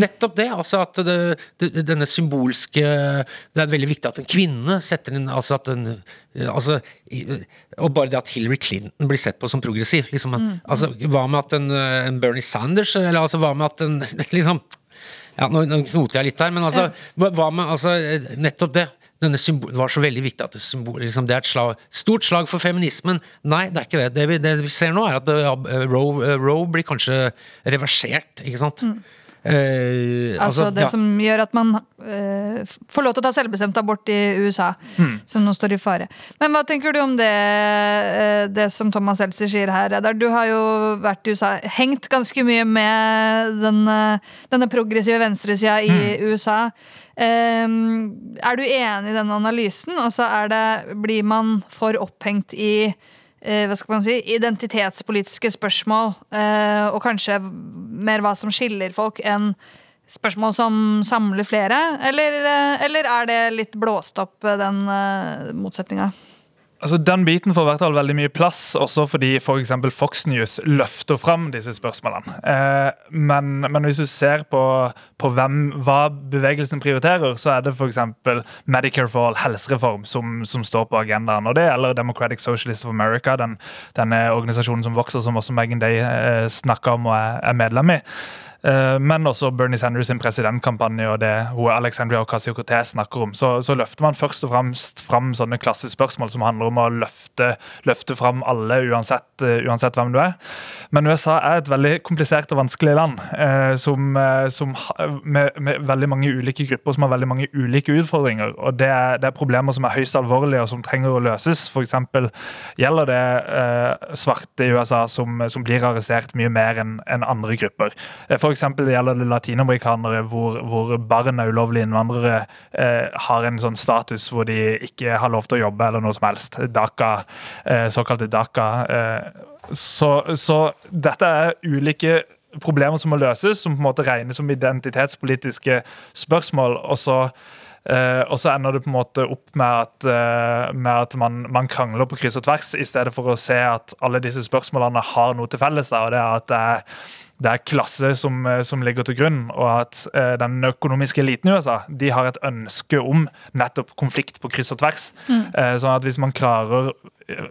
Nettopp det. altså at det, det, Denne symbolske Det er veldig viktig at en kvinne setter inn altså at en, altså, Og bare det at Hillary Clinton blir sett på som progressiv. Liksom, mm. altså, hva med at en, en, Bernie Sanders Eller altså, hva med at en [LAUGHS] liksom ja, Nå, knoter jeg litt her, men altså, hva med altså, nettopp det? Symbol, det var så veldig viktig at det, symbol, liksom, det er et slag, stort slag for feminismen. Nei, det er ikke det. Det vi, det vi ser nå, er at uh, Roe, uh, Roe, blir kanskje reversert. ikke sant? Mm. Eh, altså, altså, det ja. som gjør at man eh, får lov til å ta selvbestemt abort i USA, mm. som nå står i fare. Men hva tenker du om det, eh, det som Thomas Seltzer sier her? Der du har jo vært i USA, hengt ganske mye med den, denne progressive venstresida i mm. USA. Um, er du enig i den analysen? Altså det, blir man for opphengt i uh, hva skal man si, identitetspolitiske spørsmål, uh, og kanskje mer hva som skiller folk, enn spørsmål som samler flere? Eller, uh, eller er det litt blåst opp, den motsetninga? Altså, Den biten får i hvert fall veldig mye plass, også fordi f.eks. For Fox News løfter fram disse spørsmålene. Eh, men, men, hvis du ser på, på hvem, hva bevegelsen prioriterer, så er det f.eks. Medicare for all, helsereform, som, som, står på agendaen. Og det gjelder Democratic Socialist of America, den, denne organisasjonen som vokser, som også Megan Day eh, snakker om og er, er medlem i. Eh, men også Bernie Sanders sin presidentkampanje og det hun Alexandria Ocasio-Cortez snakker om, så, så, løfter man først og fremst fram sånne klassespørsmål som handler om å løfte, løfte fram alle, uansett, uh, uansett, hvem du er. Men USA er et veldig komplisert og vanskelig land, uh, som, som med, med, veldig mange ulike grupper som har veldig mange ulike utfordringer. og Det er, det er problemer som er høyst alvorlige og som trenger å løses. F.eks. gjelder det svarte i USA som, som, blir arrestert mye mer enn en andre grupper. For F.eks. gjelder det latinamerikanere hvor, hvor barn av ulovlige innvandrere eh, har en sånn status hvor de ikke har lov til å jobbe eller noe som helst. DACA, eh, såkalte DACA. Eh, så, så dette er ulike problemer som må løses, som på en måte regnes som identitetspolitiske spørsmål. og så Uh, og så ender det på en måte opp med at, uh, med at man, man, krangler på kryss og tvers, i stedet for å se at alle disse spørsmålene har noe til felles. Da, og det er at det er det er klasse som, eh, som, ligger til grunn, og at eh, den økonomiske eliten i USA de har et ønske om nettopp konflikt på kryss og tvers. Mm. Eh, sånn at hvis man klarer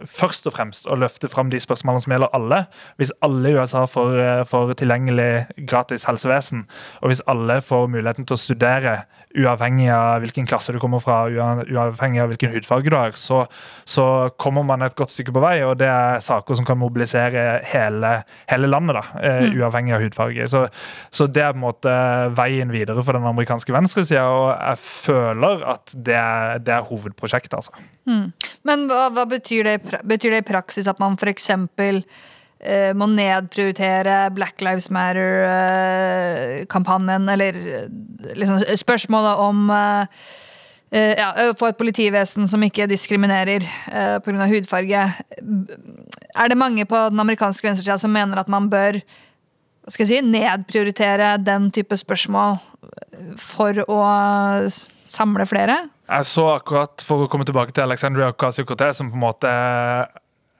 først og fremst å løfte fram de spørsmålene som gjelder alle, hvis alle i USA får, eh, får tilgjengelig gratis helsevesen, og hvis alle får muligheten til å studere uavhengig av hvilken klasse du kommer fra, uavhengig av hvilken hudfarge du har, så, så, kommer man et godt stykke på vei. Og det er saker som kan mobilisere hele, hele landet, da, mm. uavhengig uavhengig av hudfarge. Så, så, det er på en måte veien videre for den amerikanske venstresida, og jeg føler at det er, det er hovedprosjektet, altså. Men hva, hva betyr, det, betyr, det, i praksis at man f.eks. Eh, må nedprioritere Black Lives Matter-kampanjen, eh, eller eh, liksom spørsmålet om eh, eh ja, få et politivesen som ikke diskriminerer eh, pga. hudfarge. Er det mange på den amerikanske venstresida som mener at man bør hva skal jeg si, nedprioritere den type spørsmål for å samle flere? Jeg så akkurat, for å komme tilbake til Alexandria Ocasio-Cortez, som på en måte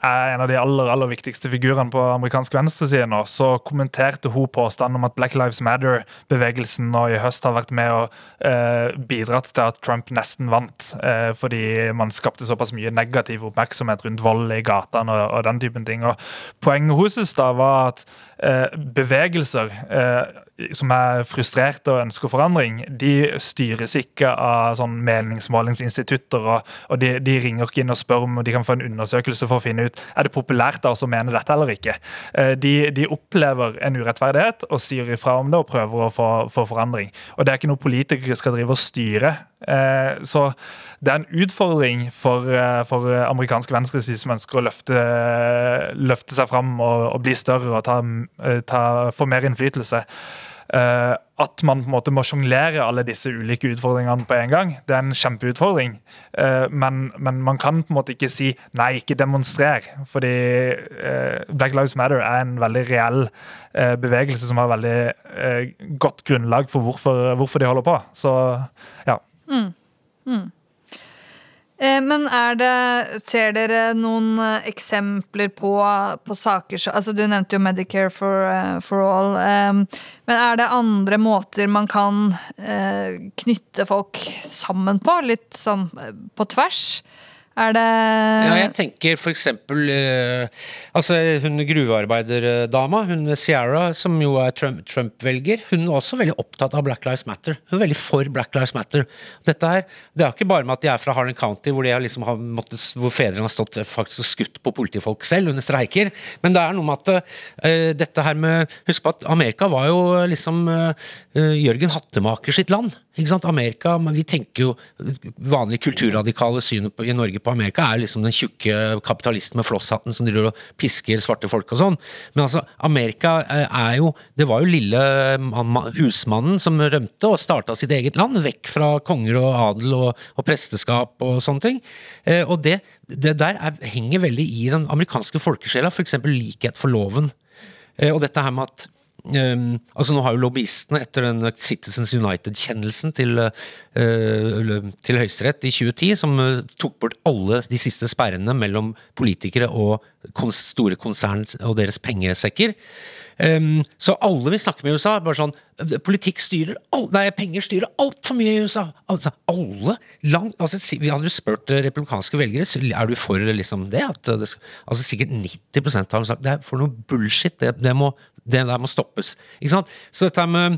er en av de aller aller viktigste figurene på amerikansk venstreside nå, så kommenterte hun påstanden om at Black Lives Matter-bevegelsen nå i høst har vært med og eh, bidratt til at Trump nesten vant, eh, fordi man skapte såpass mye negativ oppmerksomhet rundt vold i gatene og, og, den typen ting. Og poenget hennes da var at eh, bevegelser eh, som er frustrerte og ønsker forandring, de styres ikke av sånn meningsmålingsinstitutter. og, og de, de, ringer ikke inn og spør om de kan få en undersøkelse for å finne ut er det populært da å mene dette eller ikke. Eh, de, de, opplever en urettferdighet og sier ifra om det og prøver å få, få forandring. Og Det er ikke noe politikere skal drive og styre. Eh, så det er en utfordring for, eh, for amerikanske venstreside som ønsker å løfte, løfte seg fram og, og, bli større og ta, ta, få mer innflytelse. Uh, at man på en måte må sjonglere alle disse ulike utfordringene på en gang. Det er en kjempeutfordring. Uh, men, men, man kan på en måte ikke si 'nei, ikke demonstrer'. Fordi uh, Black Lives Matter er en veldig reell bevegelse som har veldig godt grunnlag for hvorfor, hvorfor, de holder på. Så ja. Mm. Mm. Eh, men er det Ser dere noen eh, eksempler på, på saker altså Du nevnte jo Medicare for, eh, for all. Men er det andre måter man kan knytte folk sammen på? Litt sånn på tvers? Er det Ja, jeg tenker for eksempel uh, Altså, hun gruvearbeiderdama, hun Sierra, som jo er Trump-velger, hun er også veldig opptatt av Black Lives Matter. Hun er veldig for Black Lives Matter. Dette her, Det er ikke bare med at de er fra Harlan County, hvor, de liksom har måttet, hvor fedrene har stått faktisk og skutt på politifolk selv under streiker, men det er noe med at uh, dette her med Husk på at Amerika var jo liksom uh, Jørgen Hattemaker sitt land. Ikke sant? Amerika, men Vi tenker jo vanlig kulturradikale synet i Norge på Amerika er liksom den tjukke kapitalisten med flosshatten som driver og pisker svarte folk og sånn. Men altså, Amerika eh, er jo Det var jo lille husmannen som rømte og starta sitt eget land, vekk fra konger og adel og, og presteskap og sånne ting. Eh, og det, det der er, henger veldig i den amerikanske folkesjela, f.eks. likhet for loven. Eh, og dette her med at Um, altså Nå har jo lobbyistene, etter den Citizens United-kjennelsen til, uh, til Høyesterett i 2010, som uh, tok bort alle de siste sperrene mellom politikere og kons store konsern og deres pengesekker, Um, så alle vi snakker med i USA, bare sånn Politikk styrer alt, Nei, penger styrer altfor mye i USA! Altså, alle langt, altså, Vi hadde jo spurt republikanske velgere er du for liksom det. At det altså, sikkert 90% har sagt det er for noe bullshit. Det, det, må, det der må stoppes. Ikke sant? Så dette med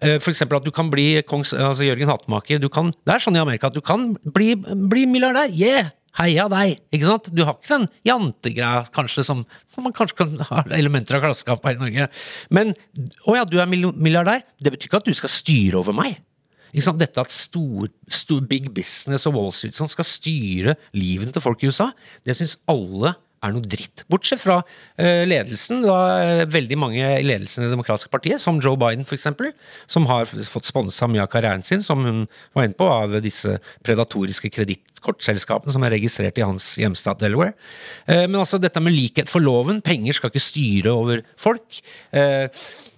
eh, eksempel at du kan bli kongs, altså Jørgen kan, det er sånn i Amerika at du kan bli, bli milliardær. Yeah! Heia deg! ikke sant? Du har ikke den jantegreia kanskje som man kanskje kan ha elementer av klassekamp her i Norge. Men å ja, du er milliardær. Det betyr ikke at du skal styre over meg. Ikke sant? Dette at stor, stor big business og Wall Street sånn skal styre livene til folk i USA, det syns alle er noe dritt. Bortsett fra uh, ledelsen. Da, uh, veldig mange i ledelsen i Det demokratiske partiet, som Joe Biden f.eks., som har fått sponsa mye av karrieren sin, som hun var inne på, av disse predatoriske kredittkortselskapene som er registrert i hans hjemstat Delaware. Uh, men altså dette med likhet for loven. Penger skal ikke styre over folk.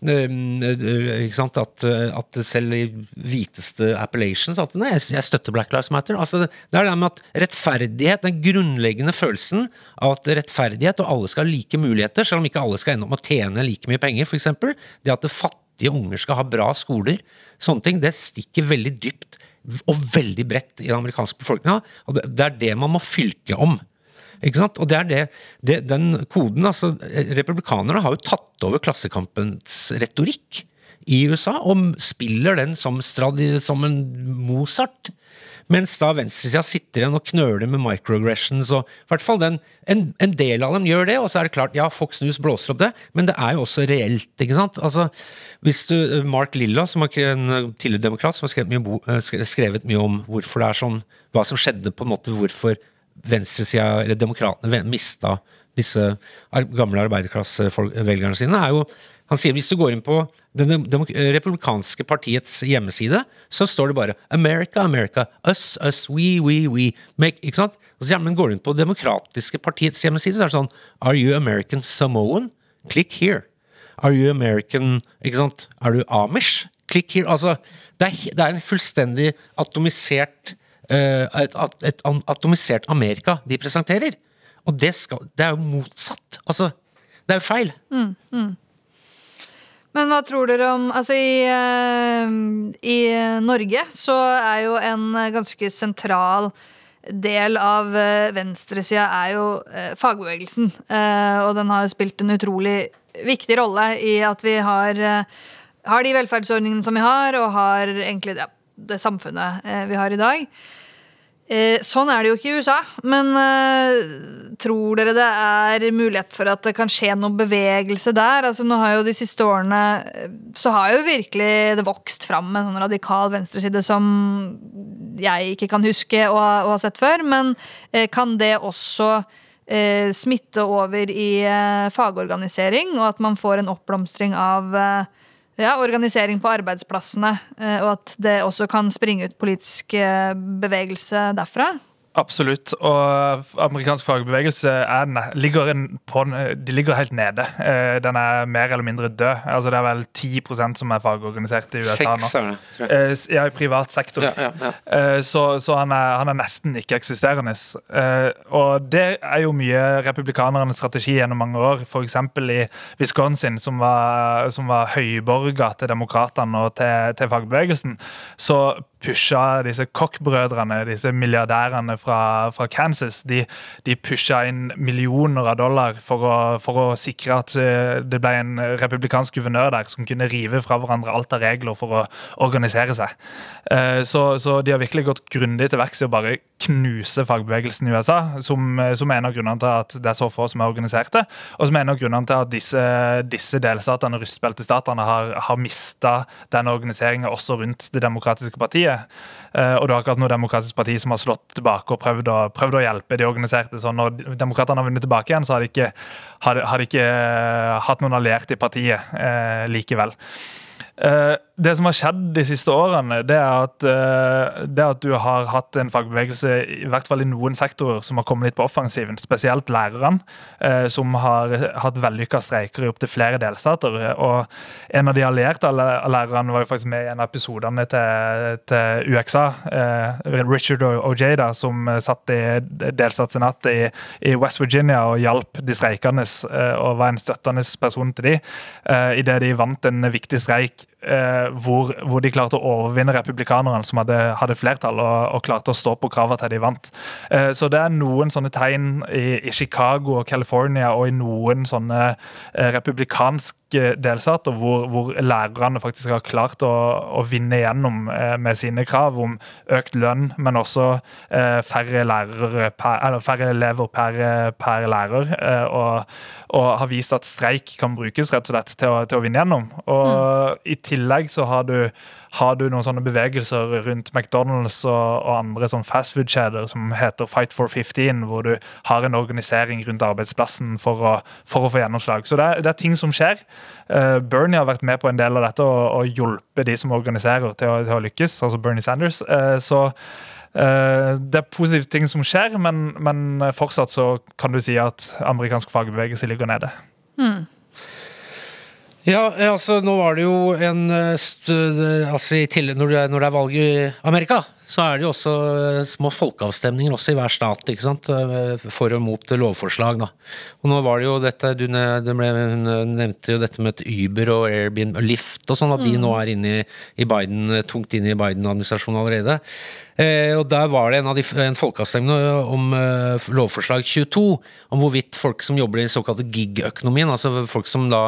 Uh, ikke sant? At, at, selv i hviteste appellations at nei, jeg støtter Black Lives Matter. Altså, det er det med at rettferdighet, den grunnleggende følelsen av at rettferdighet og alle skal ha like muligheter, selv om ikke alle skal ende opp med å tjene like mye penger, f.eks. Det at det fattige unger skal ha bra skoler, sånne ting, det stikker veldig dypt og veldig bredt i den amerikanske befolkninga. Og det er det man må fylke om. Ikke sant? Og det er det, det, den koden altså, Republikanerne har jo tatt over Klassekampens retorikk i USA, og spiller den som, som en Mozart. Mens da venstresida sitter igjen og knøler med microaggressions. og i hvert fall den, en, en, del av dem gjør det, og så er det klart, ja, Fox News blåser opp det, men det er jo også reelt. ikke sant? Altså, hvis du, Mark Lilla, som er en tidligere demokrat, som har skrevet mye, skrevet mye om hvorfor det er sånn, hva som skjedde, på en måte, hvorfor venstresida, eller demokratene, mista disse gamle arbeiderklassevelgerne sine, er jo Han sier hvis du går inn på det republikanske partiets hjemmeside, så står det bare 'America, America, us, us, we, we, we'. Make, ikke sant? Og så, ja, men går du inn på demokratiske partiets hjemmeside, så er det sånn 'Are you American Samoan? Click here'. Are you American Ikke sant? Er du Amish? Click here. Altså, det er, det er en fullstendig atomisert et, et, atomisert Amerika de presenterer. Og det, skal, det, er jo motsatt. Altså, det er jo feil. Mm, mm. Men hva tror dere om Altså, i, uh, i, Norge så er jo en ganske sentral del av uh, venstresida er jo fagbevegelsen. og den har spilt en utrolig viktig rolle i at vi har, har de velferdsordningene som vi har, og har egentlig ja, det samfunnet vi har i dag. Eh, sånn er det jo ikke i USA, men eh, tror dere det er mulighet for at det kan skje noe bevegelse der? Altså nå har jo De siste årene eh, så har jo virkelig det vokst fram en sånn radikal venstreside som jeg ikke kan huske å, å ha sett før. Men eh, kan det også eh, smitte over i eh, fagorganisering, og at man får en oppblomstring av ja, organisering på arbeidsplassene, eh, og at det også kan springe ut politisk eh, bevegelse derfra? Absolutt. Og amerikansk fagbevegelse er, ligger, på, de ligger helt nede. Eh, den er mer eller mindre død. Altså Det er vel 10% som er fagorganisert i USA nå. Tror jeg. Ja, i privat sektor. Ja, ja, ja. Så, så han, er, han, er, nesten ikke-eksisterende. Og det er jo mye republikanernes strategi gjennom mange år. F.eks. i Wisconsin, som var, som var høyborga til demokratene og til, til fagbevegelsen. Så pusha disse Koch-brødrene, disse milliardærene fra, fra Kansas, de, de pusha inn millioner av dollar for å, for å, sikre at eh, det ble en republikansk guvernør der som kunne rive fra hverandre alt av regler for å organisere seg. Eh, så, så de har virkelig gått grundig til verks i å bare knuse fagbevegelsen i USA, som, som er en av grunnene til at det er så få som er organiserte, og som er en av grunnene til at disse, disse delstatene, rustbeltestatene, har, har mista denne organiseringa også rundt Det demokratiske partiet. Uh, og det er akkurat noe demokratisk parti som har slått tilbake og prøvd å, prøvd å hjelpe de organiserte. Så når demokratene har vunnet tilbake igjen, så har de ikke, har, har de ikke uh, hatt noen allierte i partiet eh, likevel. Uh, det som har skjedd de siste årene, det er, at, uh, det at du har hatt en fagbevegelse, i hvert fall i noen sektorer, som har kommet litt på offensiven. Spesielt lærerne, uh, som har hatt vellykka streiker i opptil flere delstater. Og en av de allierte av lærerne var jo faktisk med i en av episodene til, til UXA. Uh, Richard Ojeda, som satt i delstatssenatet i, i, West Virginia og hjalp de streikende og var en støttende person til de, idet de vant en viktig streik eh, hvor, hvor, de klarte å overvinne republikanerne, som hadde, hadde flertall, og, og, klarte å stå på kravene til de vant. Eh, så det er noen sånne tegn i, i, Chicago og California og i noen sånne eh, republikanske delstater hvor, hvor, lærerne faktisk har klart å, å vinne igjennom eh, med sine krav om økt lønn, men også eh, færre, lærere per, eller færre elever per, per lærer. Eh, og, og, har vist at streik kan brukes rett og slett til å, til å vinne gjennom. Og mm. i tillegg så har du, har du, noen sånne bevegelser rundt McDonald's og, og andre sånn fastfood-kjeder som heter Fight for 15, hvor du har en organisering rundt arbeidsplassen for å, for å få gjennomslag. Så det er, det er, ting som skjer. Uh, Bernie har vært med på en del av dette og, og hjulpet de som organiserer, til å, til å lykkes, altså Bernie Sanders. Uh, så Uh, det er positive ting som skjer, men, men, fortsatt så kan du si at amerikansk fagbevegelse ligger nede. Mm. Ja, altså nå var det jo en eh, altså, når, det er, når det er valg i Amerika, så er det jo også eh, små folkeavstemninger også i hver stat, ikke sant? Eh, for og mot lovforslag. da. Og nå var det jo dette, du nevnte jo dette med Uber og Airbnb og Lyft og sånn, at de mm. nå er inne i Biden, tungt inne i Biden-administrasjonen allerede. Eh, og Der var det en, av de, en folkeavstemning om eh, lovforslag 22, om hvorvidt folk som jobber i den såkalte gig-økonomien, altså folk som da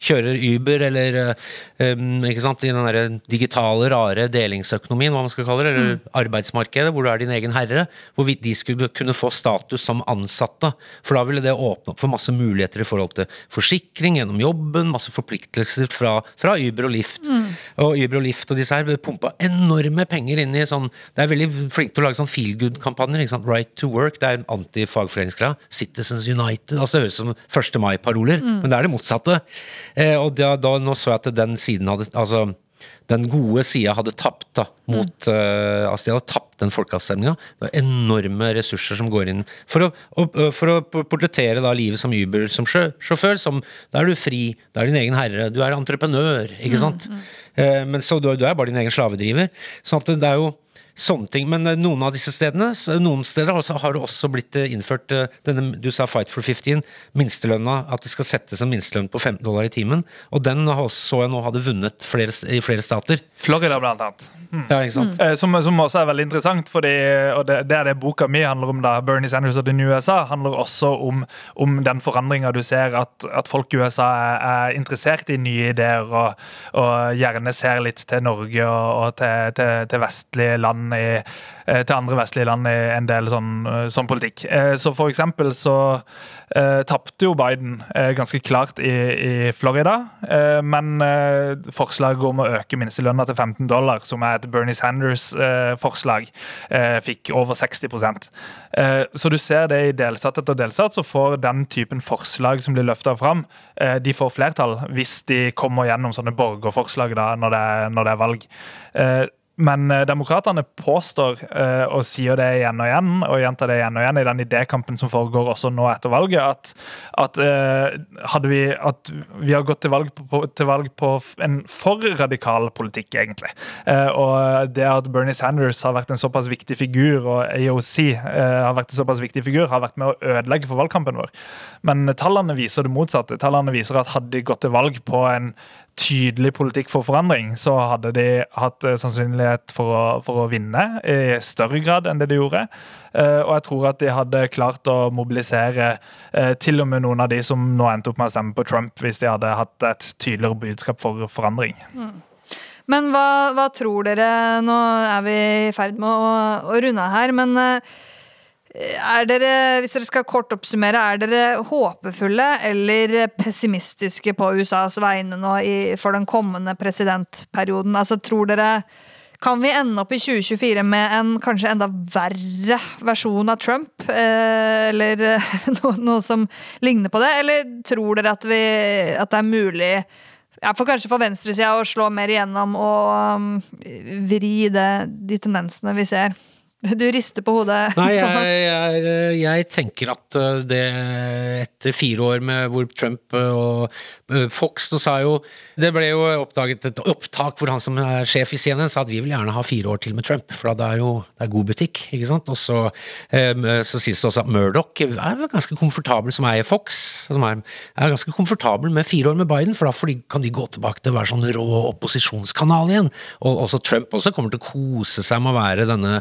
kjører Uber eller eh, ikke sant, i den der digitale, rare delingsøkonomien, hva man skal kalle det, mm. arbeidsmarkedet, hvor du er din egen herre, hvorvidt de skulle kunne få status som ansatte. For da ville det åpne opp for masse muligheter i forhold til forsikring gjennom jobben, masse forpliktelser fra, fra Uber og Lift. Mm. Og Uber og Lift og disse her pumpa enorme penger inn i sånn det er veldig flinke til å lage sånn feel good-kampanjer. Right to work, det er antifagforeningskrav. Citizens United. altså Det høres ut som 1. mai-paroler, mm. men det er det motsatte. Eh, og da, da, nå så jeg at den siden hadde altså den gode sida hadde tapt da, mot mm. uh, altså De hadde tapt den folkeavstemninga. Det er enorme ressurser som går inn for å, og, for å portrettere da livet som Uber-sjåfør. som Da er du fri, da er din egen herre, du er entreprenør, ikke mm, sant? Mm, mm. Uh, men så du, du, er bare din egen slavedriver. sånn at det er jo sånne ting. Men eh, noen av disse stedene, noen steder har det også blitt eh, innført eh, denne, du sa Fight for 15, minstelønna, at det skal settes en minstelønn på 15 dollar i timen. Og den så jeg nå hadde vunnet flere, i flere stater. Florida, blant annet. Mm. Ja, ikke sant? Mm. Som, som, også er veldig interessant, fordi, og det, det, er det boka mi handler om. da, Bernie Sanders og den New USA handler også om, om den forandringa du ser, at, at, folk i USA er, er interessert i nye ideer og, og, gjerne ser litt til Norge og, og til, til, til vestlige land i, eh, til andre vestlige land i en del sånn, eh, sånn politikk. Eh, så for eksempel så eh, tapte jo Biden eh, ganske klart i, i Florida. Eh, men forslaget om å øke minstelønna til 15 dollar, som er et Bernie Sanders-forslag, fikk over 60% Så du ser det i delstat etter delstat, så får den typen forslag som blir løfta fram, de får flertall hvis de kommer gjennom sånne borgerforslag da, når det når det er valg. Men eh, demokratene påstår, eh, og sier det igjen og igjen, og gjentar det igjen og igjen i den idékampen som foregår også nå etter valget, at, at, eh, vi, at vi, har gått til valg, på, til valg, på, en for radikal politikk, egentlig. Og det at Bernie Sanders har vært en såpass viktig figur, og AOC har vært en såpass viktig figur, har vært med å ødelegge for valgkampen vår. Men tallene viser det motsatte. Tallene viser at hadde de gått til valg på en tydelig politikk for forandring, så hadde de hatt eh, sannsynlighet for å, for å vinne i større grad enn det de gjorde. Uh, og jeg tror at de hadde klart å mobilisere uh, til og med noen av de som nå endte opp med å stemme på Trump, hvis de hadde hatt et tydeligere budskap for forandring. Mm. Men hva, hva, tror dere Nå er vi i ferd med å, å runde her, men uh, er dere, hvis dere skal kort oppsummere, er dere håpefulle eller pessimistiske på USAs vegne nå i, for den kommende presidentperioden? Altså, tror dere Kan vi ende opp i 2024 med en kanskje enda verre versjon av Trump? Eh, eller [LAUGHS] noe, noe, som ligner på det? Eller tror dere at, vi, at det er mulig ja, for kanskje for venstresida å slå mer igjennom og um, vri det, de tendensene vi ser. [LAUGHS] Du rister på hodet, Nei, Thomas. jeg, jeg, jeg tenker at uh, det etter fire år med hvor Trump uh, og Fox nå sa jo Det ble jo oppdaget et opptak hvor han som er sjef i CNN sa at vi vil gjerne ha fire år til med Trump, for da er jo det er god butikk, ikke sant. Og så, så sies det også at Murdoch er ganske komfortabel som eier Fox, som er, er ganske komfortabel med fire år med Biden, for da kan de gå tilbake til å være sånn rå opposisjonskanal igjen. Og også Trump også kommer til å kose seg med å være denne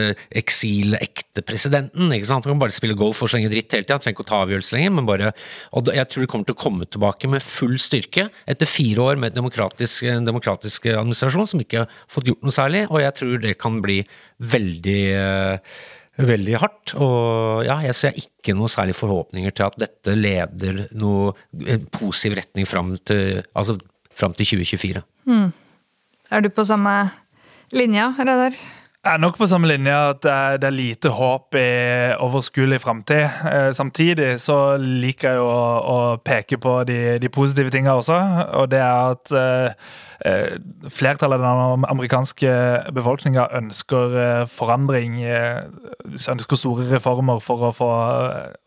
uh, eksilekte presidenten. ikke sant? Han kan bare spille golf og slenge dritt hele tida, trenger ikke å ta avgjørelser lenger. men bare, og Jeg tror de kommer til å komme tilbake med full styrke etter fire år med demokratisk, demokratisk administrasjon som ikke har fått gjort noe særlig, og jeg tror det kan bli veldig Veldig hardt. Og ja, jeg ser ikke noe særlig forhåpninger til at dette leder noe en positiv retning fram til, altså, fram til 2024. Mm. Er du på samme linja, Reidar? Er nok på samme linje at det er lite håp i overskuelig framtid. Samtidig så liker jeg å, å peke på de, de positive tingene også, og det er at Eh, flertallet av den amerikanske befolkninga ønsker eh, forandring. Eh, ønsker store reformer for å få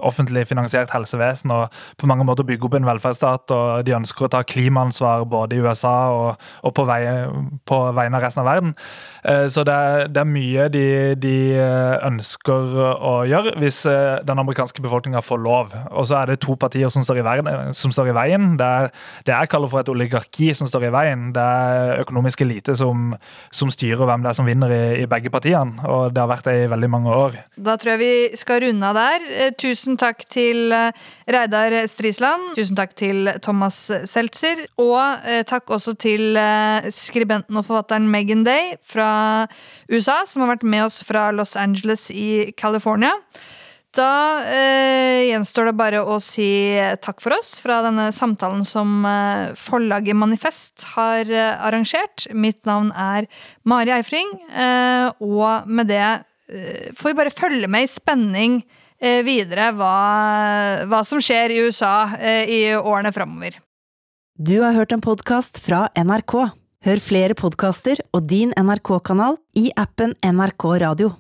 offentlig finansiert helsevesen og på mange måter bygge opp en velferdsstat. og De ønsker å ta klimaansvar både i USA og, og på, vei, på, vegne av resten av verden. Så det er, det er mye de, de, ønsker å gjøre hvis den amerikanske befolkninga får lov. Og så er det to partier som står i, verden, som står i veien. Det er det jeg kaller for et oligarki som står i veien. Det er økonomisk elite som, som styrer hvem det er som vinner i, i, begge partiene. Og det har vært det i veldig mange år. Da tror jeg vi skal runde av der. Eh, tusen takk til eh, Reidar Strisland. Tusen takk til Thomas Seltzer. Og eh, takk også til skribenten og forfatteren Megan Day fra USA, som har vært med oss fra Los Angeles i California. Da eh, gjenstår det bare å si takk for oss fra denne samtalen som eh, forlaget Manifest har eh, arrangert. Mitt navn er Mari Eifring, eh, og med det eh, får vi bare følge med i spenning eh, videre hva, hva, som skjer i USA i årene framover. Du har hørt en podkast fra NRK. Hør flere podkaster og din NRK-kanal i appen NRK Radio.